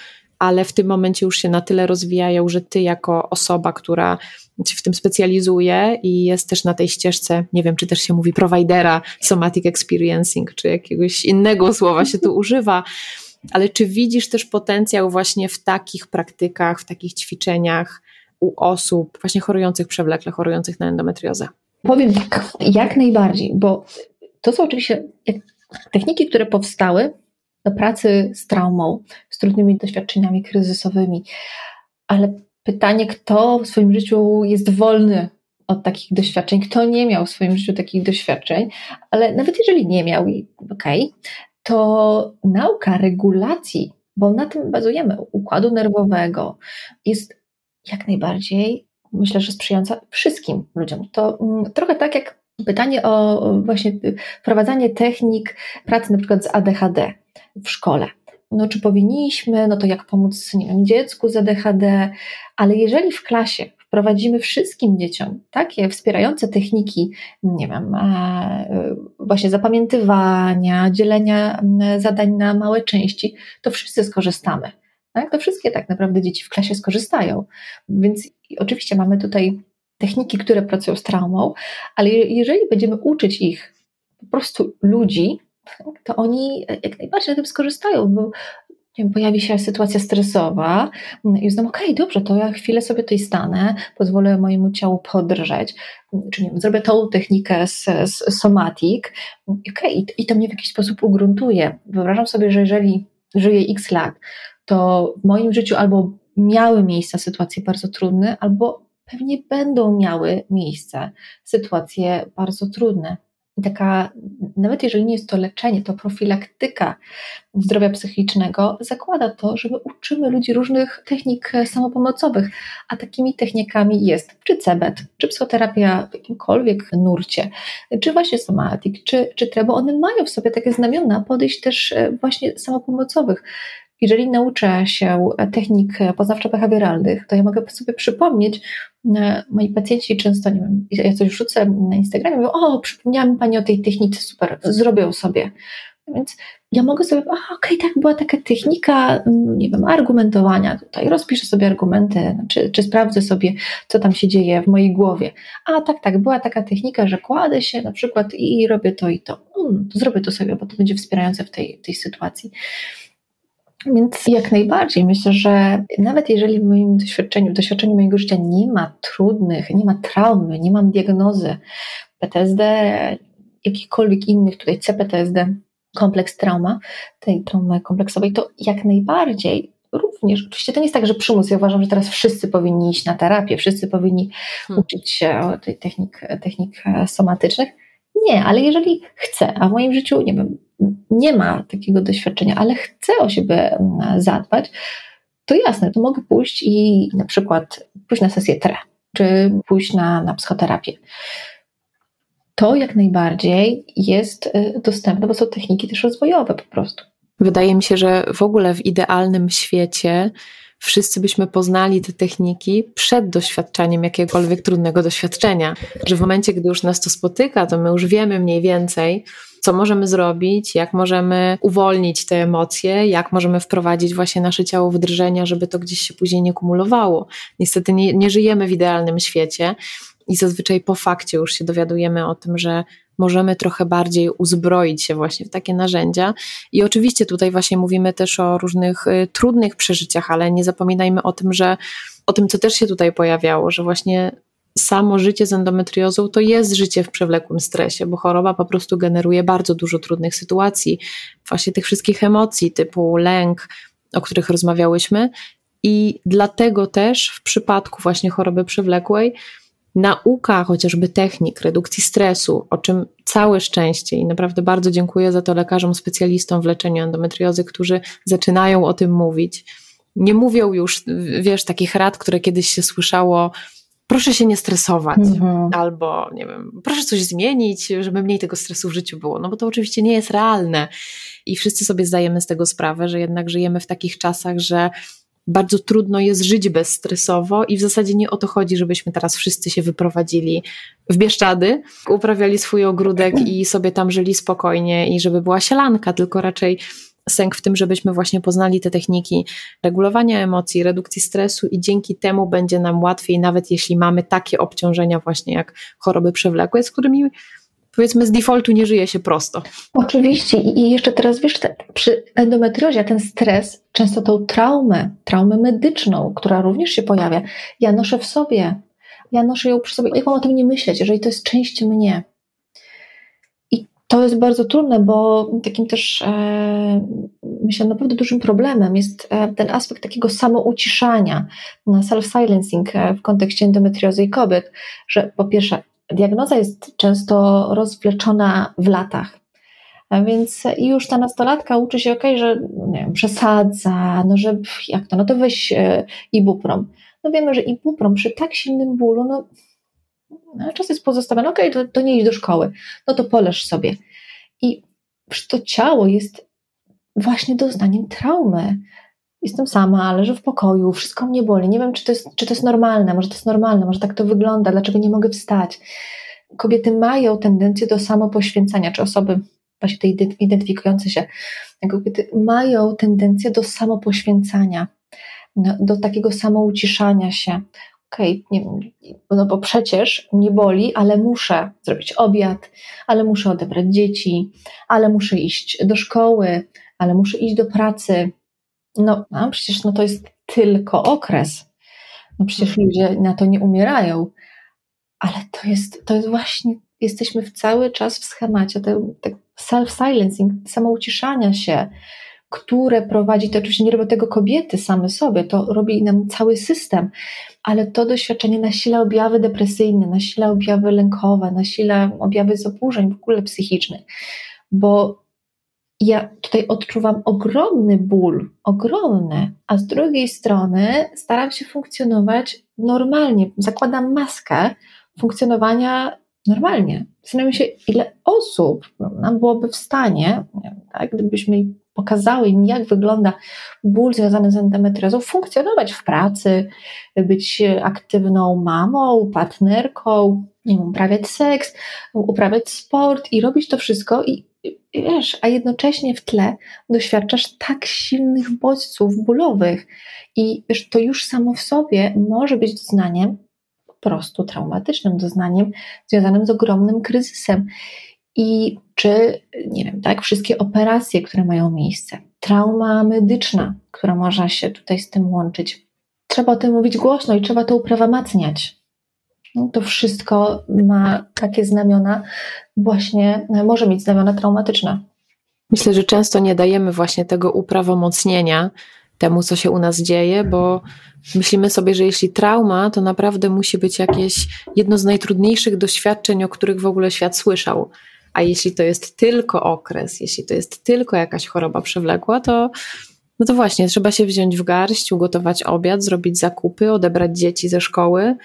ale w tym momencie już się na tyle rozwijają, że ty jako osoba, która się w tym specjalizuje i jest też na tej ścieżce, nie wiem, czy też się mówi providera somatic experiencing, czy jakiegoś innego słowa się tu używa, ale czy widzisz też potencjał właśnie w takich praktykach, w takich ćwiczeniach u osób właśnie chorujących przewlekle, chorujących na endometriozę? Powiem tak, jak najbardziej, bo to są oczywiście techniki, które powstały do pracy z traumą, z trudnymi doświadczeniami kryzysowymi, ale pytanie, kto w swoim życiu jest wolny od takich doświadczeń, kto nie miał w swoim życiu takich doświadczeń, ale nawet jeżeli nie miał, okej, okay, to nauka regulacji, bo na tym bazujemy, układu nerwowego, jest jak najbardziej, myślę, że sprzyjająca wszystkim ludziom. To mm, trochę tak jak Pytanie o właśnie wprowadzanie technik pracy na przykład z ADHD w szkole. No, czy powinniśmy, no to jak pomóc nie wiem, dziecku z ADHD, ale jeżeli w klasie wprowadzimy wszystkim dzieciom takie wspierające techniki, nie wiem, e, właśnie zapamiętywania, dzielenia zadań na małe części, to wszyscy skorzystamy. Tak? To wszystkie tak naprawdę dzieci w klasie skorzystają. Więc oczywiście mamy tutaj techniki, które pracują z traumą, ale jeżeli będziemy uczyć ich po prostu ludzi, to oni jak najbardziej na tym skorzystają, bo nie wiem, pojawi się sytuacja stresowa i uznam, okej, okay, dobrze, to ja chwilę sobie tutaj stanę, pozwolę mojemu ciału podrżeć, czy nie wiem, zrobię tą technikę z, z somatic, okay, i to mnie w jakiś sposób ugruntuje. Wyobrażam sobie, że jeżeli żyję x lat, to w moim życiu albo miały miejsce sytuacje bardzo trudne, albo pewnie będą miały miejsce sytuacje bardzo trudne. Taka, nawet jeżeli nie jest to leczenie, to profilaktyka zdrowia psychicznego zakłada to, że my uczymy ludzi różnych technik samopomocowych, a takimi technikami jest czy CEBET, czy psychoterapia w jakimkolwiek nurcie, czy właśnie somatik, czy, czy trebo, one mają w sobie takie znamiona podejść też e, właśnie samopomocowych. Jeżeli nauczę się technik poznawczo-behawioralnych, to ja mogę sobie przypomnieć, e, moi pacjenci często, nie wiem, ja coś rzucę na Instagramie, mówią, o, przypomniała mi Pani o tej technice, super, zrobię sobie. Więc ja mogę sobie, a okej, okay, tak, była taka technika, mm, nie wiem, argumentowania tutaj, rozpiszę sobie argumenty, czy, czy sprawdzę sobie, co tam się dzieje w mojej głowie. A tak, tak, była taka technika, że kładę się na przykład i robię to i to. Hmm, to zrobię to sobie, bo to będzie wspierające w tej, tej sytuacji. Więc jak najbardziej. Myślę, że nawet jeżeli w moim doświadczeniu, w doświadczeniu mojego życia nie ma trudnych, nie ma traumy, nie mam diagnozy PTSD, jakichkolwiek innych, tutaj CPTSD, kompleks trauma, tej traumy kompleksowej, to jak najbardziej również, oczywiście to nie jest tak, że przymus, ja uważam, że teraz wszyscy powinni iść na terapię, wszyscy powinni hmm. uczyć się o tej technik, technik somatycznych, nie, ale jeżeli chcę, a w moim życiu, nie wiem, nie ma takiego doświadczenia, ale chcę o siebie mm, zadbać, to jasne, to mogę pójść i na przykład pójść na sesję TRE, czy pójść na, na psychoterapię. To jak najbardziej jest y, dostępne, bo są techniki też rozwojowe po prostu. Wydaje mi się, że w ogóle w idealnym świecie wszyscy byśmy poznali te techniki przed doświadczeniem jakiegokolwiek trudnego doświadczenia. Że w momencie, gdy już nas to spotyka, to my już wiemy mniej więcej, co możemy zrobić, jak możemy uwolnić te emocje, jak możemy wprowadzić właśnie nasze ciało w drżenia, żeby to gdzieś się później nie kumulowało. Niestety nie, nie żyjemy w idealnym świecie i zazwyczaj po fakcie już się dowiadujemy o tym, że możemy trochę bardziej uzbroić się właśnie w takie narzędzia. I oczywiście tutaj właśnie mówimy też o różnych y, trudnych przeżyciach, ale nie zapominajmy o tym, że o tym, co też się tutaj pojawiało, że właśnie samo życie z endometriozą to jest życie w przewlekłym stresie, bo choroba po prostu generuje bardzo dużo trudnych sytuacji, właśnie tych wszystkich emocji typu lęk, o których rozmawiałyśmy. I dlatego też w przypadku właśnie choroby przewlekłej nauka chociażby technik redukcji stresu, o czym całe szczęście i naprawdę bardzo dziękuję za to lekarzom specjalistom w leczeniu endometriozy, którzy zaczynają o tym mówić. Nie mówią już, wiesz, takich rad, które kiedyś się słyszało, proszę się nie stresować, mhm. albo nie wiem, proszę coś zmienić, żeby mniej tego stresu w życiu było, no bo to oczywiście nie jest realne i wszyscy sobie zdajemy z tego sprawę, że jednak żyjemy w takich czasach, że bardzo trudno jest żyć bezstresowo i w zasadzie nie o to chodzi, żebyśmy teraz wszyscy się wyprowadzili w Bieszczady, uprawiali swój ogródek i sobie tam żyli spokojnie i żeby była sielanka, tylko raczej sęk w tym, żebyśmy właśnie poznali te techniki regulowania emocji, redukcji stresu i dzięki temu będzie nam łatwiej, nawet jeśli mamy takie obciążenia właśnie jak choroby przewlekłe, z którymi powiedzmy z defaultu nie żyje się prosto. Oczywiście i jeszcze teraz wiesz, przy endometriozie ten stres, często tą traumę, traumę medyczną, która również się pojawia, ja noszę w sobie, ja noszę ją przy sobie, jak mam o tym nie myśleć, jeżeli to jest część mnie. I to jest bardzo trudne, bo takim też e, myślę naprawdę dużym problemem jest e, ten aspekt takiego samouciszania, self-silencing e, w kontekście endometriozy i kobiet, że po pierwsze diagnoza jest często rozwleczona w latach. Więc już ta nastolatka uczy się, ok, że no nie wiem, przesadza, no że jak to, no to weź e, ibuprom. No wiemy, że ibuprom przy tak silnym bólu, no No, czas jest pozostawiony, okej, okay, to, to nie idź do szkoły, no to poleż sobie. I to ciało jest właśnie doznaniem traumy. Jestem sama, leżę w pokoju, wszystko mnie boli. Nie wiem, czy to, jest, czy to jest normalne, może to jest normalne, może tak to wygląda, dlaczego nie mogę wstać. Kobiety mają tendencję do samopoświęcania, czy osoby właśnie te identyfikujące się, kobiety mają tendencję do samopoświęcania, do takiego samouciszania się. Okej, okay, no bo przecież mnie boli, ale muszę zrobić obiad, ale muszę odebrać dzieci, ale muszę iść do szkoły, ale muszę iść do pracy. No, a przecież no to jest tylko okres. No przecież mhm. ludzie na to nie umierają. Ale to jest, to jest właśnie, jesteśmy w cały czas w schemacie tego, self-silencing, samouciszania się, które prowadzi, to oczywiście nie robią tego kobiety same sobie, to robi nam cały system, ale to doświadczenie nasila objawy depresyjne, nasila objawy lękowe, nasila objawy zaburzeń w ogóle psychicznych, bo ja tutaj odczuwam ogromny ból, ogromny, a z drugiej strony staram się funkcjonować normalnie. Zakładam maskę funkcjonowania normalnie. Zastanawiam się, ile osób nam byłoby w stanie, tak, gdybyśmy pokazały im, jak wygląda ból związany z endometriozą, funkcjonować w pracy, być aktywną mamą, partnerką, nie wiem, uprawiać seks, uprawiać sport i robić to wszystko i wiesz, a jednocześnie w tle doświadczasz tak silnych bodźców bólowych i wiesz, to już samo w sobie może być doznaniem po prostu traumatycznym, doznaniem związanym z ogromnym kryzysem. I czy, nie wiem, tak, wszystkie operacje, które mają miejsce, trauma medyczna, która może się tutaj z tym łączyć, trzeba o tym mówić głośno i trzeba to uprawomacniać. To wszystko ma takie znamiona, właśnie może mieć znamiona traumatyczne. Myślę, że często nie dajemy właśnie tego uprawomocnienia temu, co się u nas dzieje, bo myślimy sobie, że jeśli trauma, to naprawdę musi być jakieś jedno z najtrudniejszych doświadczeń, o których w ogóle świat słyszał. A jeśli to jest tylko okres, jeśli to jest tylko jakaś choroba przewlekła, to no to właśnie, trzeba się wziąć w garść, ugotować obiad, zrobić zakupy, odebrać dzieci ze szkoły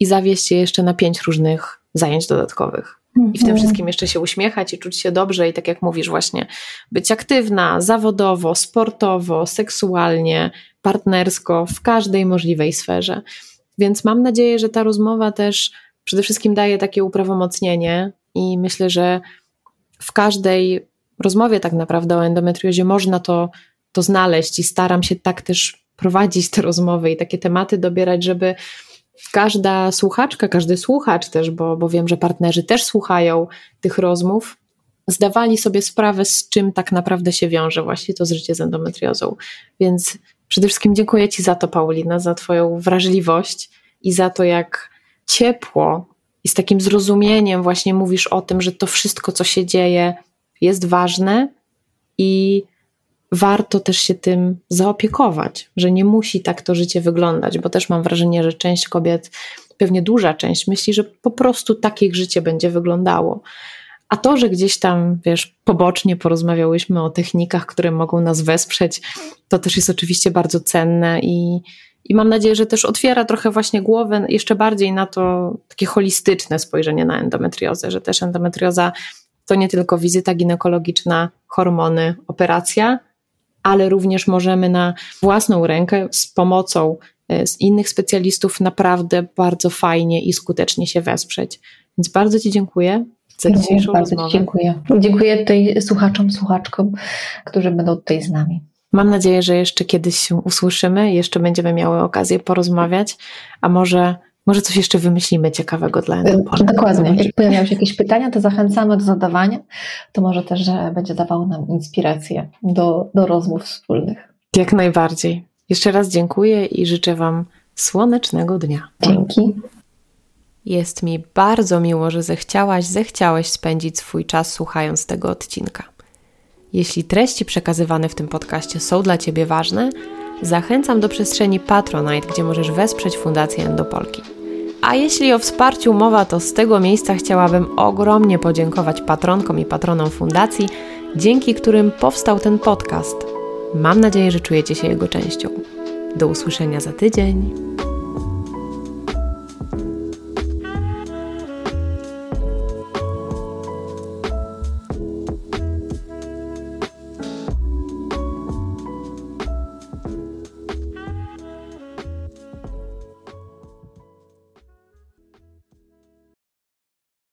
i zawieźć je jeszcze na pięć różnych zajęć dodatkowych. I w tym mhm. wszystkim jeszcze się uśmiechać i czuć się dobrze, i tak jak mówisz, właśnie być aktywna zawodowo, sportowo, seksualnie, partnersko, w każdej możliwej sferze. Więc mam nadzieję, że ta rozmowa też przede wszystkim daje takie uprawomocnienie i myślę, że w każdej rozmowie tak naprawdę o endometriozie można to, to znaleźć i staram się tak też prowadzić te rozmowy i takie tematy dobierać, żeby każda słuchaczka, każdy słuchacz też, bo, bo wiem, że partnerzy też słuchają tych rozmów, zdawali sobie sprawę, z czym tak naprawdę się wiąże właśnie to z życiem z endometriozą. Więc przede wszystkim dziękuję Ci za to, Paulina, za Twoją wrażliwość i za to, jak ciepło i z takim zrozumieniem właśnie mówisz o tym, że to wszystko, co się dzieje, jest ważne i warto też się tym zaopiekować, że nie musi tak to życie wyglądać, bo też mam wrażenie, że część kobiet, pewnie duża część, myśli, że po prostu tak ich życie będzie wyglądało. A to, że gdzieś tam, wiesz, pobocznie porozmawiałyśmy o technikach, które mogą nas wesprzeć, to też jest oczywiście bardzo cenne i, i mam nadzieję, że też otwiera trochę właśnie głowę jeszcze bardziej na to takie holistyczne spojrzenie na endometriozę, że też endometrioza to nie tylko wizyta ginekologiczna, hormony, operacja, ale również możemy na własną rękę z pomocą e, z innych specjalistów naprawdę bardzo fajnie i skutecznie się wesprzeć. Więc bardzo Ci dziękuję za dzisiejszą bardzo rozmowę. Dziękuję. Dziękuję tutaj słuchaczom, słuchaczkom, którzy będą tutaj z nami. Mam nadzieję, że jeszcze kiedyś się usłyszymy, jeszcze będziemy miały okazję porozmawiać, a może może coś jeszcze wymyślimy ciekawego dla Endopolu. Dokładnie. Jak pojawiają się jakieś pytania, to zachęcamy do zadawania. To może też że będzie dawało nam inspirację do, do rozmów wspólnych. Jak najbardziej. Jeszcze raz dziękuję i życzę Wam słonecznego dnia. Dzięki. Jest mi bardzo miło, że zechciałaś, zechciałeś spędzić swój czas słuchając tego odcinka. Jeśli treści przekazywane w tym podcaście są dla Ciebie ważne, zachęcam do przestrzeni Patronite, gdzie możesz wesprzeć Fundację Endopolki. A jeśli o wsparciu mowa, to z tego miejsca chciałabym ogromnie podziękować patronkom i patronom fundacji, dzięki którym powstał ten podcast. Mam nadzieję, że czujecie się jego częścią. Do usłyszenia za tydzień.